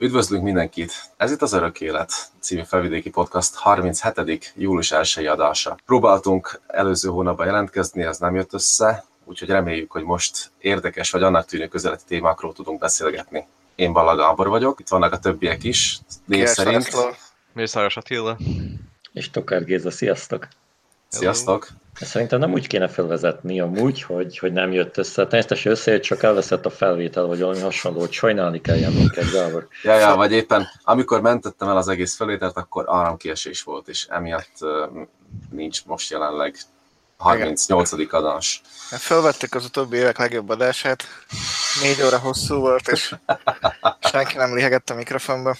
Üdvözlünk mindenkit! Ez itt az Örök Élet című felvidéki podcast 37. július 1 adása. Próbáltunk előző hónapban jelentkezni, ez nem jött össze, úgyhogy reméljük, hogy most érdekes vagy annak tűnő közeleti témákról tudunk beszélgetni. Én Balla Gábor vagyok, itt vannak a többiek is, név szerint. Mészáros Attila. És Tokár Géza, sziasztok! Sziasztok! Szerintem nem úgy kéne felvezetni amúgy, hogy, hogy nem jött össze. Természetesen összejött, csak elveszett a felvétel, vagy valami hasonló, hogy sajnálni kell minket, Gábor. Ja, ja, vagy éppen amikor mentettem el az egész felvételt, akkor áramkiesés volt, és emiatt uh, nincs most jelenleg 38. adás. Felvettük az utóbbi évek legjobb adását, négy óra hosszú volt, és senki nem lihegett a mikrofonba.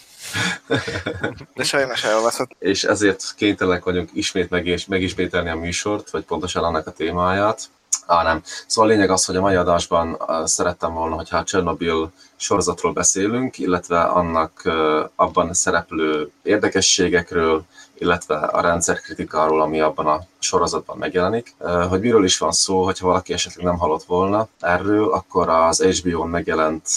De sajnos elvaszott. És ezért kénytelenek vagyunk ismét meg megismételni a műsort, vagy pontosan annak a témáját. Á, nem. Szóval a lényeg az, hogy a mai adásban szerettem volna, hogy hát Csernobyl sorozatról beszélünk, illetve annak abban szereplő érdekességekről, illetve a rendszerkritikáról, ami abban a sorozatban megjelenik. Hogy miről is van szó, hogyha valaki esetleg nem hallott volna erről, akkor az HBO-n megjelent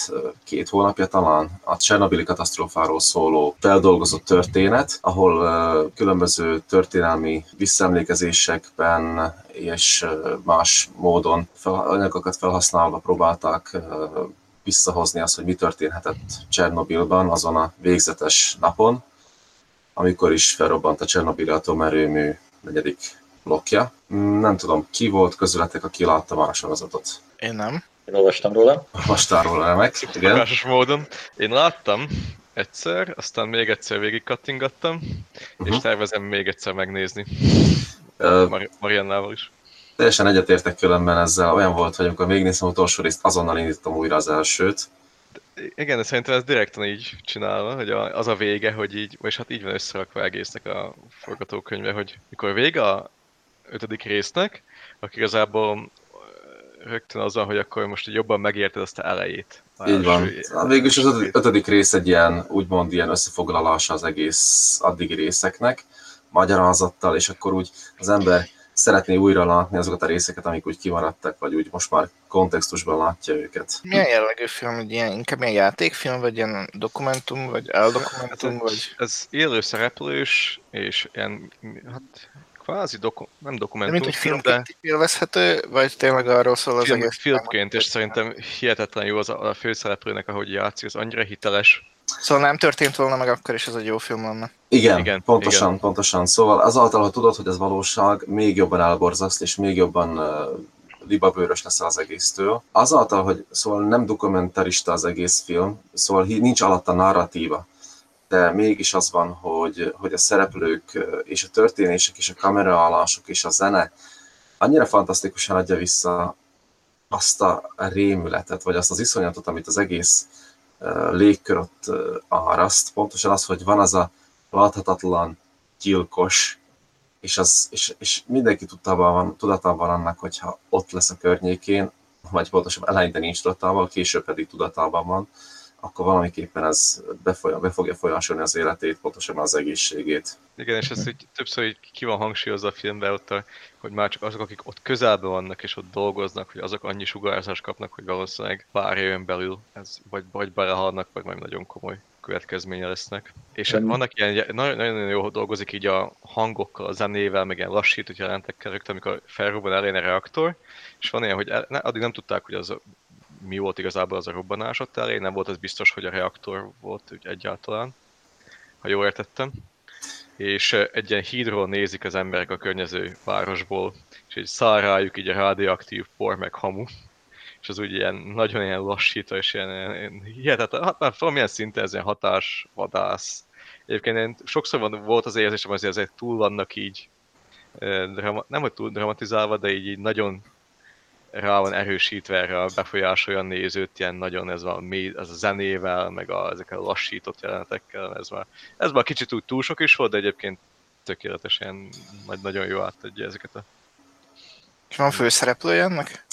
két hónapja talán a Csernobili katasztrófáról szóló feldolgozott történet, ahol különböző történelmi visszaemlékezésekben és más módon anyagokat felhasználva próbálták visszahozni azt, hogy mi történhetett Csernobilban azon a végzetes napon, amikor is felrobbant a Csernobili atomerőmű negyedik blokja. Nem tudom, ki volt közületek, aki látta már a sorozatot? Én nem. Én olvastam róla. Olvastál róla, remek. Igen. Módon. Én láttam egyszer, aztán még egyszer végig kattingattam, uh-huh. és tervezem még egyszer megnézni. Uh, Mar- Mariannával is. Teljesen egyetértek különben ezzel. Olyan volt, hogy amikor végignéztem utolsó részt, azonnal indítottam újra az elsőt, igen, de szerintem ez direkten így csinálva, hogy az a vége, hogy így, vagy hát így van összerakva egésznek a forgatókönyve, hogy mikor vége a ötödik résznek, akkor igazából rögtön az van, hogy akkor most jobban megérted azt a elejét. Így van. Hát végülis az ötödik, ötödik rész egy ilyen, úgymond ilyen összefoglalása az egész addigi részeknek, magyarázattal, és akkor úgy az ember szeretné újra látni azokat a részeket, amik úgy kimaradtak, vagy úgy most már kontextusban látja őket. Milyen jellegű film, egy ilyen, inkább ilyen játékfilm, vagy ilyen dokumentum, vagy eldokumentum, hát, vagy... Ez élő szereplős, és ilyen, hát kvázi doku, nem dokumentum. De mint hogy filmként de... élvezhető, vagy tényleg arról szól az film, egész? Filmként, és szerintem hihetetlen jó az a, a főszereplőnek, ahogy játszik, az annyira hiteles, Szóval nem történt volna meg, akkor is ez egy jó film lenne. Igen, igen pontosan, igen. pontosan. Szóval azáltal, hogy tudod, hogy ez valóság, még jobban elborzaszt, és még jobban uh, libabőrös lesz az egésztől. Azáltal, hogy szóval nem dokumentarista az egész film, szóval nincs alatta narratíva, de mégis az van, hogy, hogy a szereplők és a történések és a kameraállások és a zene annyira fantasztikusan adja vissza azt a rémületet, vagy azt az iszonyatot, amit az egész légkör ott áraszt, pontosan az, hogy van az a láthatatlan gyilkos, és, az, és, és mindenki tudatában van, tudatában van annak, hogyha ott lesz a környékén, vagy pontosan eleinte nincs tudatában, később pedig tudatában van, akkor valamiképpen ez befolyam, be fogja folyásolni az életét, pontosan az egészségét. Igen, és ez hogy többször hogy ki van hangsúlyozva a filmben, ott a, hogy már csak azok, akik ott közelben vannak és ott dolgoznak, hogy azok annyi sugárzást kapnak, hogy valószínűleg pár éven belül ez vagy, vagy belehalnak, vagy majd nagyon komoly következménye lesznek. És mm. vannak ilyen, nagyon, nagyon jó dolgozik így a hangokkal, a zenével, meg ilyen lassító jelentekkel rögtön, amikor felrobban elején a reaktor, és van ilyen, hogy el, ne, addig nem tudták, hogy az mi volt igazából az a robbanás ott elé, nem volt az biztos, hogy a reaktor volt úgy egyáltalán, ha jól értettem. És egy ilyen hídról nézik az emberek a környező városból, és egy száll rájuk így a radioaktív por meg hamu, és az úgy ilyen nagyon ilyen lassító, és ilyen, ilyen hihetetlen, hát már valamilyen szinten ez ilyen hatás, vadász. Egyébként én sokszor van, volt az érzésem, hogy azért túl vannak így, drama, nem hogy túl dramatizálva, de így, így nagyon rá van erősítve erre a befolyásolja a nézőt, ilyen nagyon ez a, mély, ez a zenével, meg a, ezekkel a lassított jelenetekkel, ez már, ez már kicsit úgy túl sok is volt, de egyébként tökéletesen majd nagyon jó átadja ezeket a... És van főszereplője ennek?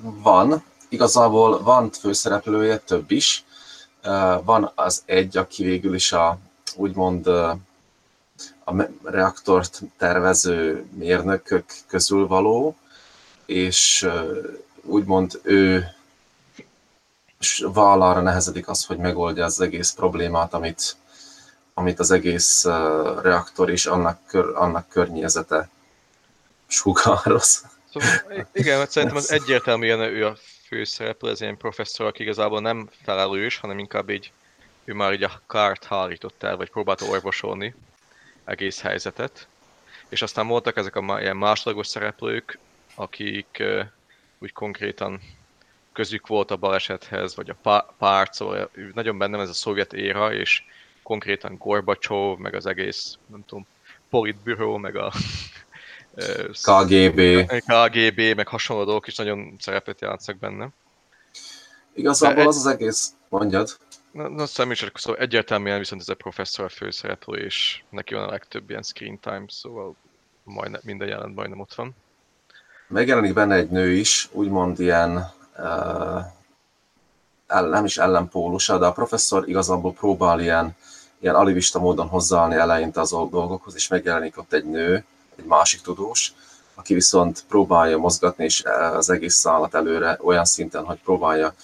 Van, igazából van főszereplője, több is. Van az egy, aki végül is a úgymond a reaktort tervező mérnökök közül való, és úgymond ő vállalra nehezedik az, hogy megoldja az egész problémát, amit, amit az egész reaktor és annak, kör, annak környezete sugároz. Szóval, igen, mert szerintem az egyértelműen ő a főszereplő, ez ilyen professzor, aki igazából nem felelős, hanem inkább így ő már így a kárt hárított el, vagy próbálta orvosolni egész helyzetet. És aztán voltak ezek a ilyen másodlagos szereplők, akik úgy konkrétan közük volt a balesethez, vagy a párt, szóval nagyon bennem ez a szovjet éra, és konkrétan Gorbacsov, meg az egész, nem tudom, politbüró, meg a KGB. KGB, meg hasonló dolgok is nagyon szerepet játszanak benne. Igazából az az egész, mondjad. Na, na szóval is, szóval egyértelműen viszont ez a professzor a főszereplő, és neki van a legtöbb ilyen screen time, szóval majdnem, minden jelent majdnem ott van. Megjelenik benne egy nő is, úgymond ilyen uh, nem is ellenpólusa, de a professzor igazából próbál ilyen, ilyen alivista módon hozzáállni eleinte az dolgokhoz, és megjelenik ott egy nő, egy másik tudós, aki viszont próbálja mozgatni és az egész szállat előre olyan szinten, hogy próbálja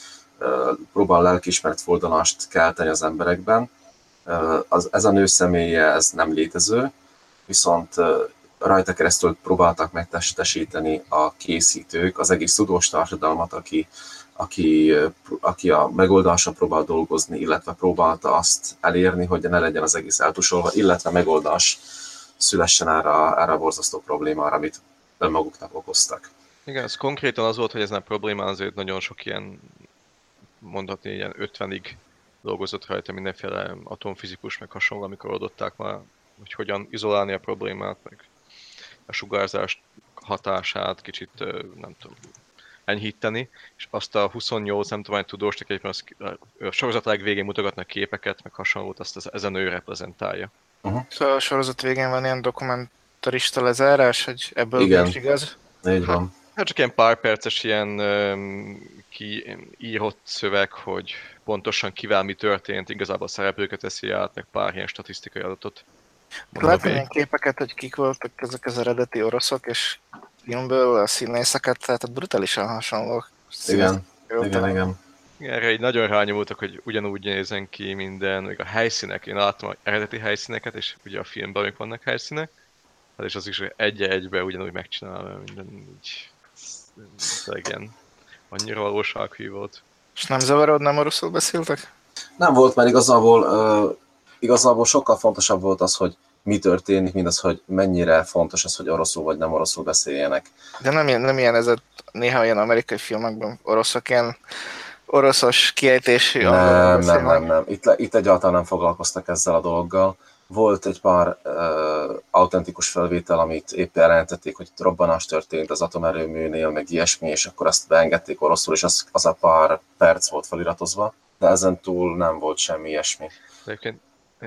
próbál lelkiismeret fordulást kelteni az emberekben. Az, ez a nő személye, ez nem létező, viszont rajta keresztül próbáltak megtestesíteni a készítők, az egész tudós társadalmat, aki, aki, aki a megoldásra próbál dolgozni, illetve próbálta azt elérni, hogy ne legyen az egész eltusolva, illetve megoldás szülessen erre, erre a borzasztó problémára, amit önmaguknak okoztak. Igen, ez konkrétan az volt, hogy ez nem probléma, azért nagyon sok ilyen, mondhatni ilyen 50-ig dolgozott rajta mindenféle atomfizikus, meg hasonló, amikor adották már, hogy hogyan izolálni a problémát, meg a sugárzás hatását kicsit, nem tudom, enyhíteni, és azt a 28, nem tudom, hogy tudós, egyébként az, a sorozat legvégén mutogatnak képeket, meg hasonlót, azt az, ezen ő reprezentálja. Uh-huh. Szóval a sorozat végén van ilyen dokumentarista lezárás, hogy ebből Igen. is igaz? Így van. Hát, hát csak ilyen pár perces ilyen um, kiírott szöveg, hogy pontosan kivel mi történt, igazából a szereplőket teszi át, meg pár ilyen statisztikai adatot. Látni ilyen képeket, hogy kik voltak ezek az eredeti oroszok, és filmből a színészeket, tehát brutálisan hasonlók. Igen, igen, igen. Erre így nagyon rányomultak, hogy ugyanúgy nézen ki minden, még a helyszínek, én láttam az eredeti helyszíneket, és ugye a filmben még vannak helyszínek, hát és az is egy-egybe ugyanúgy megcsinálva minden így, igen, annyira valósághű volt. És nem zavarod, nem oroszul beszéltek? Nem volt, mert igazából, uh, igazából sokkal fontosabb volt az, hogy mi történik, mint az, hogy mennyire fontos az, hogy oroszul vagy nem oroszul beszéljenek. De nem, ilyen, nem ilyen ez a, néha ilyen amerikai filmekben oroszok ilyen oroszos kiejtésű Nem, nem, nem, nem. Itt, itt egyáltalán nem foglalkoztak ezzel a dologgal. Volt egy pár uh, autentikus felvétel, amit épp jelentették, hogy robbanás történt az atomerőműnél, meg ilyesmi, és akkor azt beengedték oroszul, és az, az a pár perc volt feliratozva, de ezen túl nem volt semmi ilyesmi. Egyébként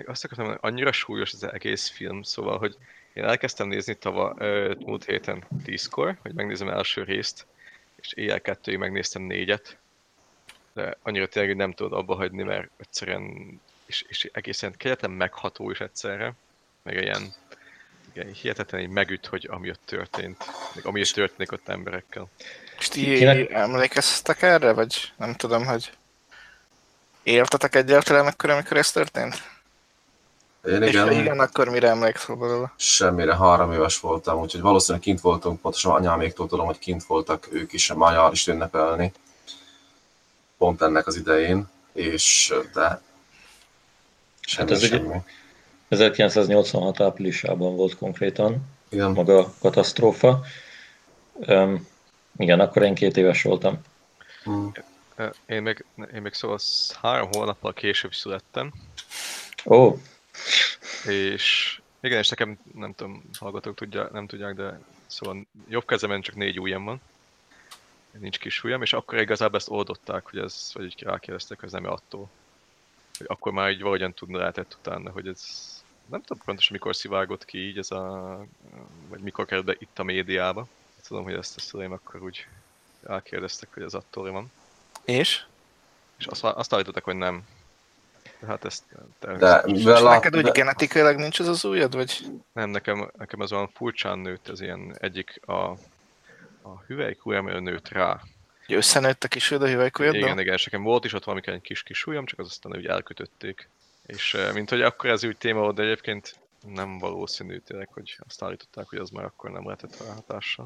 azt akartam mondani, annyira súlyos az egész film, szóval, hogy én elkezdtem nézni tava, múlt héten tízkor, hogy megnézem első részt, és éjjel kettőig megnéztem négyet, de annyira tényleg, hogy nem tudod abba hagyni, mert egyszerűen, és, és egészen kegyetlen megható is egyszerre, meg ilyen, igen, hihetetlen megüt, hogy ami ott történt, meg ami is történik ott emberekkel. És ti Kinek? emlékeztek erre, vagy nem tudom, hogy éltetek egyáltalán akkor, amikor ez történt? Én igen. És igen, akkor mire emlékszel belőle? Semmire, három éves voltam, úgyhogy valószínűleg kint voltunk, pontosan anyáméktól tudom, hogy kint voltak ők is a magyar is ünnepelni pont ennek az idején, és de semmi, hát ez semmi. Egy 1986 áprilisában volt konkrétan igen. maga a katasztrófa. Um, igen, akkor én két éves voltam. Hmm. Én még, én még szóval három hónappal később születtem. Ó. Oh. És igen, és nekem nem tudom, hallgatók tudja, nem tudják, de szóval jobb kezemen csak négy ujjam van nincs kis ujjam, és akkor igazából ezt oldották, hogy ez, vagy így rákérdeztek, hogy ez nem attól. Hogy akkor már így valahogyan tudna lehetett utána, hogy ez nem tudom pontosan mikor szivárgott ki így ez a, vagy mikor került be itt a médiába. Tudom, hogy ezt a szüleim akkor úgy rákérdeztek, hogy ez attól van. És? És azt, azt állították, hogy nem. Hát ezt De természetesen. És mivel neked a, úgy de, genetikailag nincs az az ujjad, vagy? Nem, nekem, nekem ez olyan furcsán nőtt, ez ilyen egyik a, a hüvelykujjam nőtt rá. Hogy összenőtt a kis a hüvelykujjaddal? Igen, igen, és nekem volt is ott valami egy kis kis ujjam, csak az aztán úgy elkötötték. És eh, mint hogy akkor ez úgy téma volt, de egyébként nem valószínű tényleg, hogy azt állították, hogy az már akkor nem lehetett rá hatással.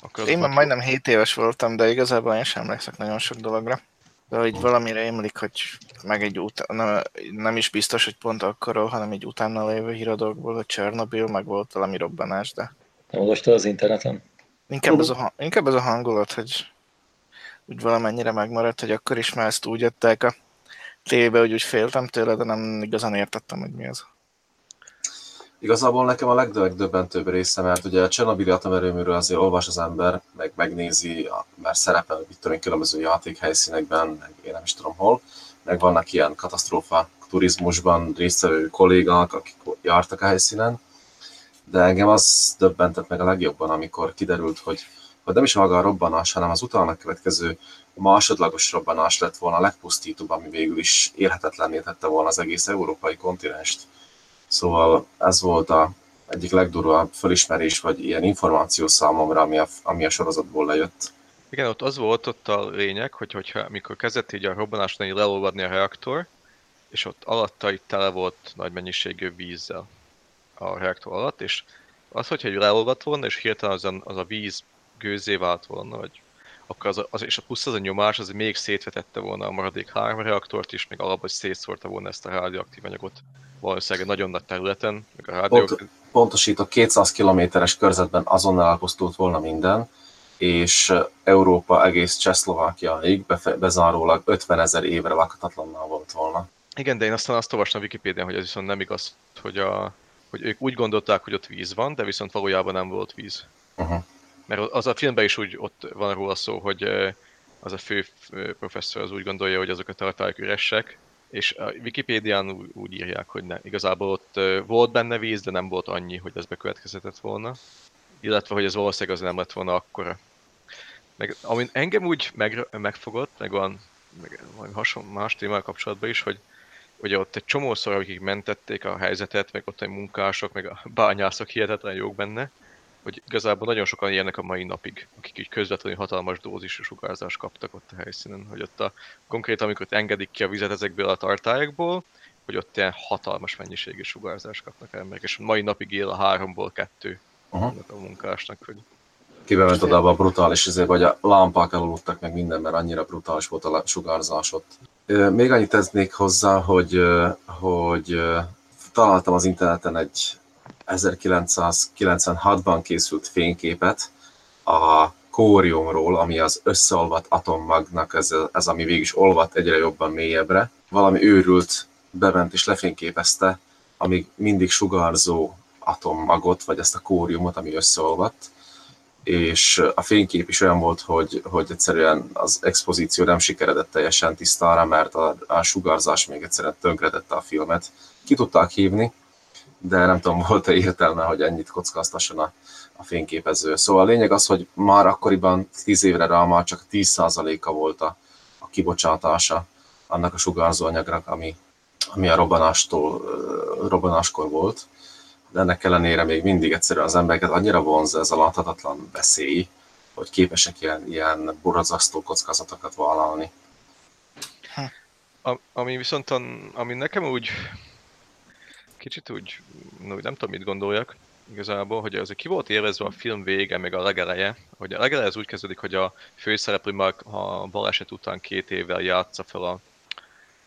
Akkor Én már már- majdnem 7 éves voltam, de igazából én sem emlékszek nagyon sok dologra. De hogy valamire emlik, hogy meg egy után, nem, nem is biztos, hogy pont akkor, hanem egy utána lévő híradókból, hogy Csernobyl, meg volt valami robbanás, de Nem olvastad az interneten? inkább ez a, inkább ez a hangulat, hogy úgy valamennyire megmaradt, hogy akkor is már ezt úgy adták a tévébe, hogy úgy féltem tőle, de nem igazán értettem, hogy mi az. Igazából nekem a legdöbbentőbb része, mert ugye a Csernobili atomerőműről azért olvas az ember, meg megnézi, mert szerepel, mit tudom különböző játékhelyszínekben, meg én nem is tudom hol, meg vannak ilyen katasztrófa turizmusban résztvevő kollégák, akik jártak a helyszínen, de engem az döbbentett meg a legjobban, amikor kiderült, hogy, hogy nem is maga a robbanás, hanem az utána következő másodlagos robbanás lett volna a legpusztítóbb, ami végül is érhetetlenné tette volna az egész európai kontinenst. Szóval ez volt a egyik legdurvább felismerés, vagy ilyen információ számomra, ami a, ami a sorozatból lejött. Igen, ott az volt ott a lényeg, hogy hogyha mikor kezdett így a robbanásnál így leolvadni a reaktor, és ott alatta itt tele volt nagy mennyiségű vízzel a reaktor alatt, és az, hogyha egy leolvadt volna, és hirtelen az a, az a víz gőzé vált volna, vagy akkor az, az, és a plusz az a nyomás, az még szétvetette volna a maradék három reaktort is, még alapban szétszórta volna ezt a radioaktív anyagot valószínűleg nagyon nagy területen, meg a rádió... Pont, pontosítok, 200 kilométeres körzetben azonnal elpusztult volna minden, és Európa egész Csehszlovákiaig bezárólag 50 ezer évre lakatatlannal volt volna. Igen, de én aztán azt olvastam a Wikipédián, hogy ez viszont nem igaz, hogy, a, hogy ők úgy gondolták, hogy ott víz van, de viszont valójában nem volt víz. Uh-huh. Mert az a filmben is úgy ott van róla szó, hogy az a fő professzor az úgy gondolja, hogy azok a tartályok üresek, és a Wikipédián úgy, úgy írják, hogy ne, igazából ott volt benne víz, de nem volt annyi, hogy ez bekövetkezhetett volna. Illetve, hogy ez valószínűleg az nem lett volna akkora. Meg, ami engem úgy meg, megfogott, meg van meg valami hasonló más témával kapcsolatban is, hogy ugye ott egy csomószor, akik mentették a helyzetet, meg ott a munkások, meg a bányászok hihetetlen jók benne, hogy igazából nagyon sokan ilyenek a mai napig, akik így közvetlenül hatalmas dózisú sugárzást kaptak ott a helyszínen, hogy ott a, konkrétan amikor engedik ki a vizet ezekből a tartályokból, hogy ott ilyen hatalmas mennyiségű sugárzást kapnak emberek, és mai napig él a háromból kettő Aha. annak a munkásnak, hogy Kibe ment oda abba a brutális izébe, hogy a lámpák eloludtak meg minden, mert annyira brutális volt a sugárzás ott. Még annyit tesznék hozzá, hogy, hogy találtam az interneten egy 1996-ban készült fényképet a kóriumról, ami az összeolvadt atommagnak, ez, ez ami végig is olvadt egyre jobban mélyebbre. Valami őrült bement és lefényképezte, amíg mindig sugárzó atommagot, vagy ezt a kóriumot, ami összeolvadt, és a fénykép is olyan volt, hogy, hogy egyszerűen az expozíció nem sikeredett teljesen tisztára, mert a, a sugárzás még egyszerűen tönkretette a filmet. Ki tudták hívni, de nem tudom, volt-e értelme, hogy ennyit kockáztasson a, a fényképező. Szóval a lényeg az, hogy már akkoriban 10 évre rá már csak 10%-a volt a, a kibocsátása annak a sugárzó anyagnak, ami, ami a robbanástól, robbanáskor volt de ennek ellenére még mindig egyszerűen az embereket annyira vonz ez a láthatatlan veszély, hogy képesek ilyen, ilyen borzasztó kockázatokat vállalni. A, ami viszont, ami nekem úgy kicsit úgy, no, nem tudom mit gondoljak igazából, hogy az ki volt élvezve a film vége, meg a legeleje, hogy a legeleje az úgy kezdődik, hogy a főszereplő már a baleset után két évvel játsza fel a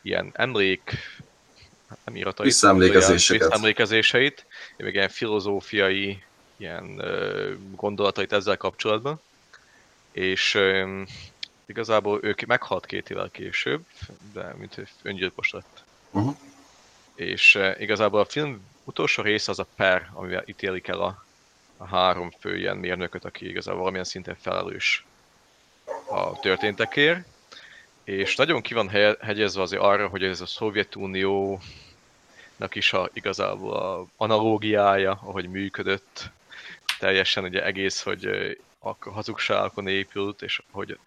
ilyen emlék, nem iratait, Visszaemlékezéseket. visszaemlékezéseit, meg ilyen filozófiai ilyen ö, gondolatait ezzel kapcsolatban, és ö, igazából ők meghalt két évvel később, de mint öngyilkos lett. Uh-huh. És uh, igazából a film utolsó része az a per, amivel ítélik el a, a három fő ilyen mérnököt, aki igazából valamilyen szinten felelős a történtekért. És nagyon ki van hegyezve azért arra, hogy ez a Szovjetuniónak is a, igazából a analógiája, ahogy működött, teljesen ugye egész, hogy ö, a hazugságokon épült, és hogy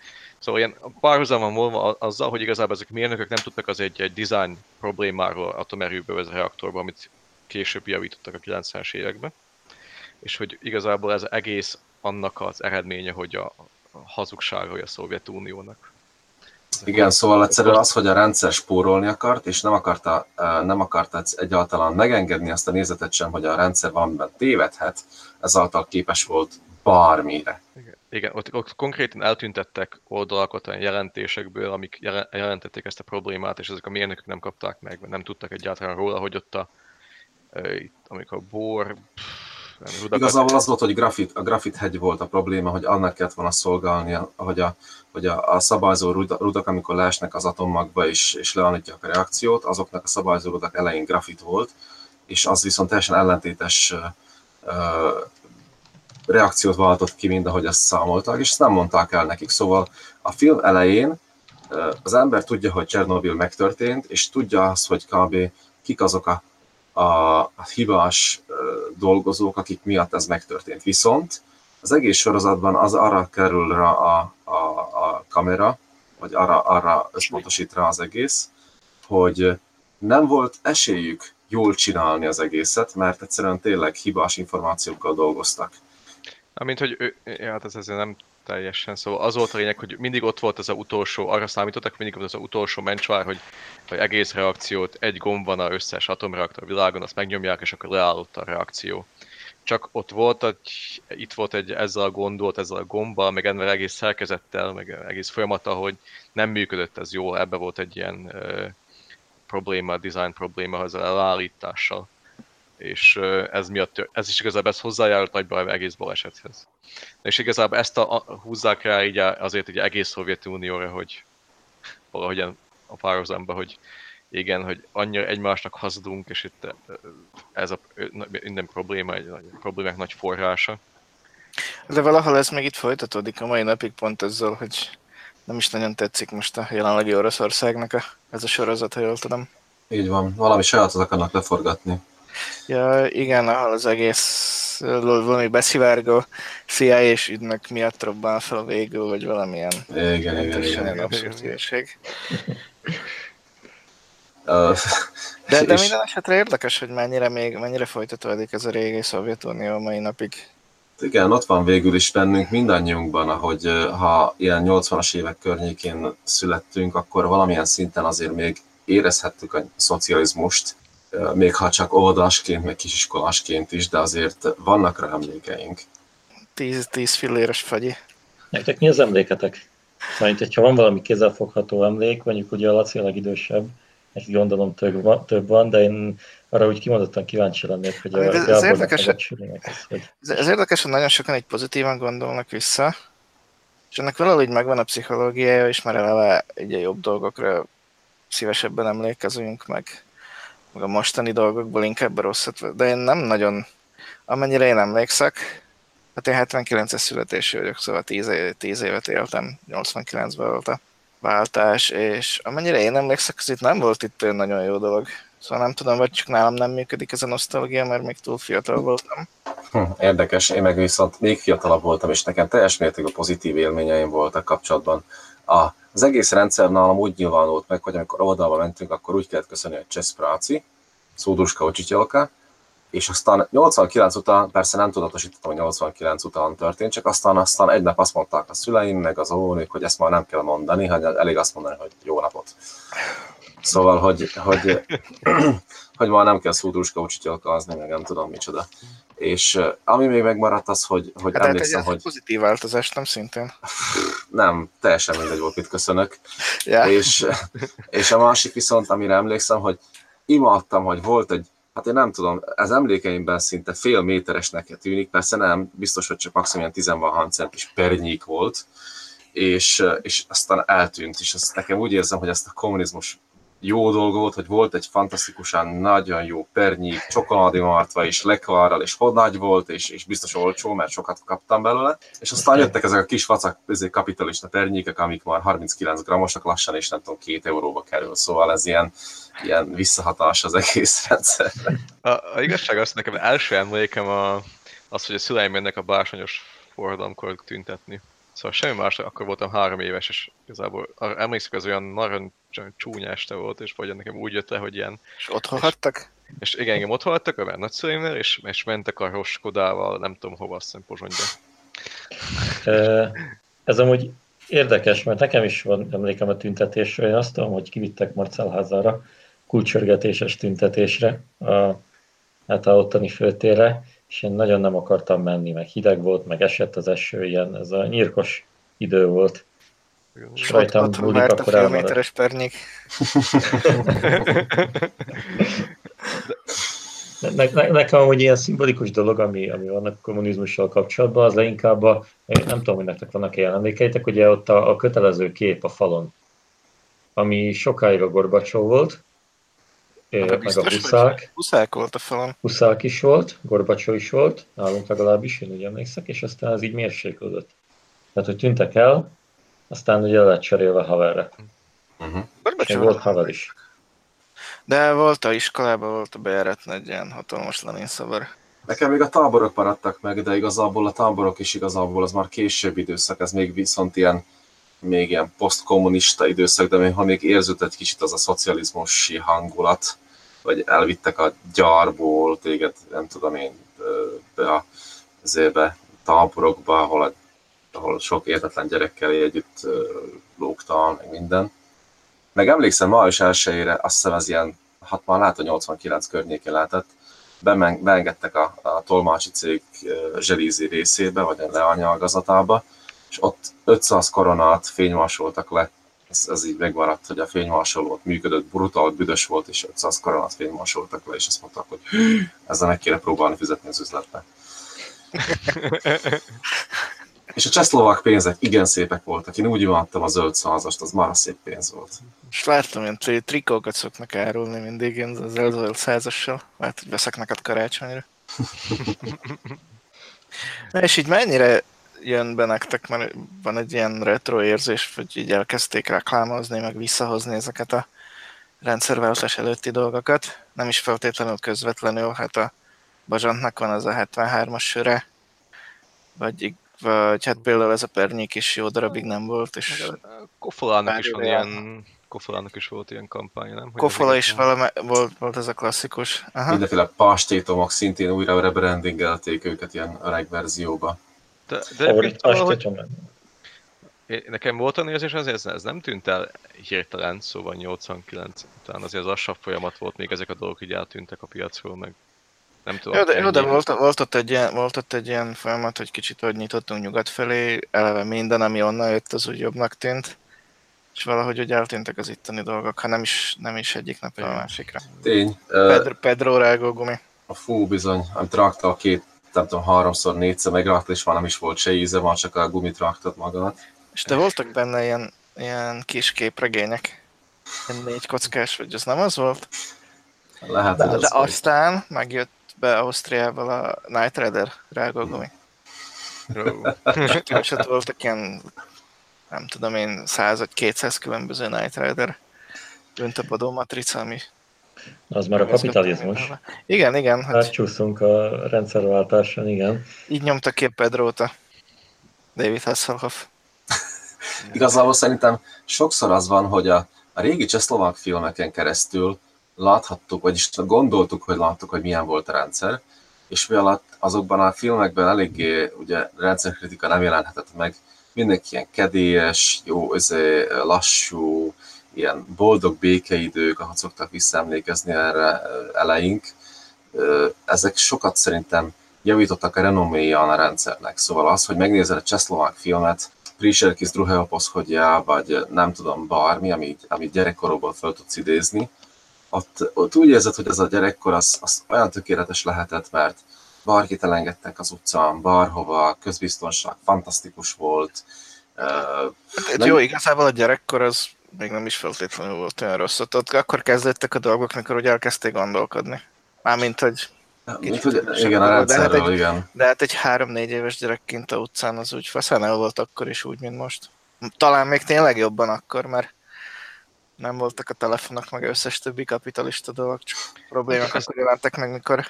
Szóval ilyen párhuzamon volna azzal, hogy igazából ezek mérnökök nem tudtak az egy, egy design problémáról atomerőből vagy a reaktorban, amit később javítottak a 90-es években. És hogy igazából ez egész annak az eredménye, hogy a, a hazugsága a Szovjetuniónak. Igen, szóval egyszerűen az, hogy a rendszer spórolni akart, és nem akarta, nem akarta egyáltalán megengedni azt a nézetet sem, hogy a rendszer valamiben tévedhet, ezáltal képes volt bármire. Igen, igen ott, ott konkrétan eltüntettek oldalakat olyan jelentésekből, amik jelentették ezt a problémát, és ezek a mérnökök nem kapták meg, nem tudtak egyáltalán róla, hogy ott a, amikor a bor, rudakat... Igazából az volt, hogy grafit, a grafit hegy volt a probléma, hogy annak kellett volna szolgálnia, hogy a, hogy a, a szabályzó rudak, amikor leesnek az atommagba és, és leállítják a reakciót, azoknak a szabályzó rudak elején grafit volt, és az viszont teljesen ellentétes reakciót váltott ki, mint ahogy ezt számoltak, és ezt nem mondták el nekik. Szóval a film elején az ember tudja, hogy Csernobyl megtörtént, és tudja azt, hogy kb. kik azok a, a, a hibás dolgozók, akik miatt ez megtörtént. Viszont az egész sorozatban az arra kerül rá a, a, a kamera, vagy arra, arra összpontosít rá az egész, hogy nem volt esélyük jól csinálni az egészet, mert egyszerűen tényleg hibás információkkal dolgoztak. Amint, hogy ő, ja, hát ez azért nem teljesen, szóval az volt a lényeg, hogy mindig ott volt az a utolsó, arra számítottak, mindig volt az a utolsó mencsvár, hogy, hogy egész reakciót, egy gomb van a összes atomreaktor világon, azt megnyomják, és akkor leállott a reakció. Csak ott volt, egy, itt volt egy ezzel a gondolt, ezzel a gombbal, meg ennél egész szerkezettel, meg egész folyamata, hogy nem működött ez jól, ebbe volt egy ilyen uh, probléma, design probléma az elállítással és ez miatt, ez is igazából ez hozzájárult nagyban egész balesethez. És igazából ezt a, a, húzzák rá így azért egy egész Szovjetunióra, hogy valahogyan a párhuzamba, hogy igen, hogy annyira egymásnak hazudunk, és itt ez a minden probléma, egy nagy, problémák nagy forrása. De valahol ez még itt folytatódik a mai napig pont ezzel, hogy nem is nagyon tetszik most a jelenlegi Oroszországnak a, ez a sorozat, ha jól tudom. Így van, valami sajátot akarnak leforgatni. Ja, igen, ahol az egész valami beszivárgó CIA és ügynök miatt robban fel végül, vagy valamilyen igen, igen, igen, igen. abszurd de, de minden esetre érdekes, hogy mennyire még mennyire folytatódik ez a régi Szovjetunió mai napig. Igen, ott van végül is bennünk mindannyiunkban, ahogy ha ilyen 80-as évek környékén születtünk, akkor valamilyen szinten azért még érezhettük a szocializmust, még ha csak óvodásként, meg kisiskolásként is, de azért vannak rá emlékeink. Tíz, tíz filléres fagyi. Nektek mi az emléketek? Szóval, hogyha van valami kézzelfogható emlék, mondjuk ugye a Laci a legidősebb, neki gondolom több van, több van, de én arra úgy kimondottan kíváncsi lennék, hogy a ez, ez, érdekes, ez, hogy... ez, ez érdekes, hogy nagyon sokan egy pozitívan gondolnak vissza, és ennek valahogy megvan a pszichológiája, és már eleve egy jobb dolgokra szívesebben emlékezünk, meg meg a mostani dolgokból inkább rosszat, de én nem nagyon, amennyire én emlékszek, hát én 79-es születésű vagyok, szóval 10, 10 évet éltem, 89-ben volt a váltás, és amennyire én emlékszek, az itt nem volt itt olyan nagyon jó dolog. Szóval nem tudom, vagy csak nálam nem működik ez a nosztalgia, mert még túl fiatal voltam. Hm, érdekes, én meg viszont még fiatalabb voltam, és nekem teljes mértékű pozitív élményeim voltak kapcsolatban a az egész rendszer nálam úgy nyilvánult meg, hogy amikor oldalba mentünk, akkor úgy kellett köszönni, hogy Csesz Práci, Szóduska Ocsityelka, és aztán 89 után, persze nem tudatosítottam, hogy 89 után történt, csak aztán, aztán egy nap azt mondták a szüleim, meg az óvónők, hogy ezt már nem kell mondani, hogy elég azt mondani, hogy jó napot. Szóval, hogy, hogy, hogy már nem kell Szóduska Ocsityelkázni, meg nem tudom micsoda. És ami még megmaradt az, hogy, hogy hát emlékszem, hogy... pozitív változás, nem szintén? Nem, teljesen mindegy volt, mit köszönök. Yeah. És, és a másik viszont, amire emlékszem, hogy imádtam, hogy volt egy, hát én nem tudom, ez emlékeimben szinte fél méteresnek tűnik, persze nem, biztos, hogy csak maximum ilyen 10 centis pernyék volt, és, és aztán eltűnt, és azt nekem úgy érzem, hogy ezt a kommunizmus jó dolog volt, hogy volt egy fantasztikusan nagyon jó pernyi, csokoládé martva és lekvarral, és nagy volt, és, és biztos olcsó, mert sokat kaptam belőle. És aztán jöttek ezek a kis facak, ezek kapitalista pernyékek, amik már 39 grammosak lassan, és nem tudom, két euróba kerül. Szóval ez ilyen, ilyen visszahatás az egész rendszerre. A, a igazság az, nekem első emlékem a, az, hogy a szüleim mennek a bársonyos forradalomkor tüntetni. Szóval semmi más, akkor voltam három éves, és igazából arra emlékszem, az olyan nagyon csúnya este volt, és vagy nekem úgy jött le, hogy ilyen És otthon hagytak? És igen, engem ott hagytak a nagyszüleimnél, és, és mentek a Roskodával, nem tudom hova, azt hiszem Pozsonyba. Ez amúgy érdekes, mert nekem is van emlékem a tüntetésről. Én azt tudom, hogy kivittek Marcelházára kulcsörgetéses tüntetésre, a, hát a ottani főtérre, és én nagyon nem akartam menni, meg hideg volt, meg esett az eső, ilyen, ez a nyírkos idő volt. És Rajtam a akkor fél elmarad. méteres pernyék. Ne, ne, ne- nekem amúgy ilyen szimbolikus dolog, ami, ami van a kommunizmussal kapcsolatban, az leginkább a, én nem tudom, hogy nektek vannak ilyen emlékeitek, ugye ott a, a kötelező kép a falon, ami sokáig a Gorbacsó volt, meg a Huszák, Huszák volt a falon. Huszák is volt, Gorbacsó is volt, nálunk legalábbis, én úgy emlékszek, és aztán ez így mérséklődött. Tehát, hogy tűntek el, aztán ugye lett cserélve haverre. Uh-huh. És Gorbacsov volt haver is. De volt a iskolában, volt a bejáratnál egy ilyen hatalmas Lenin szavar. Nekem még a táborok maradtak meg, de igazából a táborok is igazából az már később időszak, ez még viszont ilyen még ilyen posztkommunista időszak, de még, ha még érződött kicsit az a szocializmusi hangulat, vagy elvittek a gyárból téged, nem tudom én, be a zébe, táborokba, ahol, a, ahol sok értetlen gyerekkel együtt lógtál, meg minden. Meg emlékszem, is elsőjére, azt hiszem ez ilyen, hát már lehet, hogy 89 környékén lehetett, bemen- beengedtek a, a tolmácsi cég zselízi részébe, vagy a leanyaggazatába, és ott 500 koronát fénymásoltak le. Ez, ez így megmaradt, hogy a fénymásoló ott működött, brutál, büdös volt, és 500 koronát fénymásoltak le, és azt mondták, hogy ezzel meg kéne próbálni fizetni az üzletbe. És a csehszlovák pénzek igen szépek voltak. Én úgy imádtam a zöld százast, az már szép pénz volt. És láttam, ilyen tri- trikókat szoknak árulni mindig, én az elzöld százassal. Lehet, hogy veszek neked karácsonyra. Na és így mennyire jön be nektek, mert van egy ilyen retro érzés, hogy így elkezdték reklámozni, meg visszahozni ezeket a rendszerváltás előtti dolgokat. Nem is feltétlenül közvetlenül, hát a Bazsantnak van az a 73-as söre, vagy, vagy hát például ez a pernyék is jó darabig nem volt, és Kofolának is van ilyen, Kofolának is volt ilyen kampánya, nem? Hogy Kofola is valami, volt, volt ez a klasszikus. Aha. Mindenféle pastétomok szintén újra rebrandingelték őket ilyen öreg verzióba. De, de valahogy, nekem volt olyan érzés azért, ez, nem tűnt el hirtelen, szóval 89 után azért az lassabb folyamat volt, még ezek a dolgok így eltűntek a piacról, meg nem tudom. Jó, de, jó, de volt, volt, ott egy ilyen, volt ott egy ilyen folyamat, hogy kicsit hogy nyitottunk nyugat felé, eleve minden, ami onnan jött, az úgy jobbnak tűnt, és valahogy úgy eltűntek az itteni dolgok, ha nem is, nem is egyik napra a másikra. Tény. Pedro, Pedro rágógumi. A fú bizony, amit rakta a két, nem tudom, háromszor, négyszer megrakta, és már nem is volt se íze, már csak a gumit raktad magad. És de voltak benne ilyen, ilyen kis képregények. Ilyen négy kockás, vagy az nem az volt? Lehet, De, de az volt. aztán megjött be Ausztriából a Night Rider rágógumi. És ott voltak ilyen, nem tudom én, 100 vagy 200 különböző Night Rider büntapadó matrica, ami... Az már a kapitalizmus. Igen, igen, hát Átcsúszunk a rendszerváltáson, igen. így nyomta ki a David Hasselhoff. Igazából szerintem sokszor az van, hogy a, a régi csehszlovák filmeken keresztül láthattuk, vagyis gondoltuk, hogy láttuk, hogy milyen volt a rendszer, és mi alatt azokban a filmekben eléggé ugye rendszerkritika nem jelenhetett meg, mindenki ilyen kedélyes, jó, özé, lassú, ilyen boldog békeidők, ahogy szoktak visszaemlékezni erre eleink. Ezek sokat szerintem javítottak a renoméján a rendszernek. Szóval az, hogy megnézel egy csehszlovák filmet, Príserkis druhého poschodja, vagy nem tudom, bármi, amit, amit gyerekkorokból fel tudsz idézni, ott, ott úgy érzed, hogy ez a gyerekkor az, az olyan tökéletes lehetett, mert bárkit elengedtek az utcán, bárhova, közbiztonság fantasztikus volt. Nem- jó, igazából a gyerekkor az még nem is feltétlenül volt olyan rossz. Ott, akkor kezdődtek a dolgok, mikor úgy elkezdték gondolkodni. Mármint, hogy igen, a de hát egy- igen. De hát egy három-négy éves gyerekként a utcán az úgy faszán el volt akkor is úgy, mint most. Talán még tényleg jobban akkor, mert nem voltak a telefonok, meg összes többi kapitalista dolgok, csak problémák akkor jelentek meg, mikor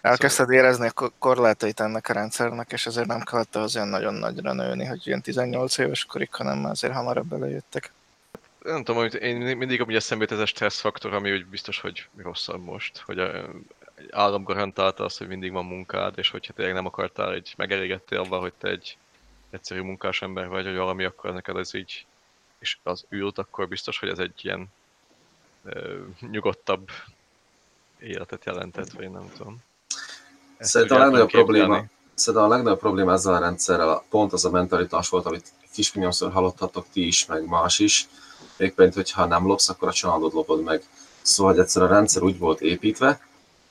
Elkezdted érezni a ko- korlátait ennek a rendszernek, és ezért nem kellett az olyan nagyon nagyra nőni, hogy ilyen 18 éves korig, hanem azért hamarabb belejöttek. Nem tudom, amit én mindig amúgy eszembe ez a stressz faktor, ami úgy biztos, hogy rosszabb most, hogy a, állam garantálta azt, hogy mindig van munkád, és hogyha tényleg nem akartál, egy megelégettél abban, hogy te egy egyszerű munkás ember vagy, vagy valami, akkor neked ez így, és az ült, akkor biztos, hogy ez egy ilyen ö, nyugodtabb életet jelentett, vagy nem tudom. Ezt Szerintem a legnagyobb probléma, szerintem a legnagyobb probléma ezzel a rendszerrel pont az a mentalitás volt, amit kisminyomszor hallottatok ti is, meg más is, mégpedig, hogy ha nem lopsz, akkor a családod lopod meg. Szóval hogy egyszerűen a rendszer úgy volt építve,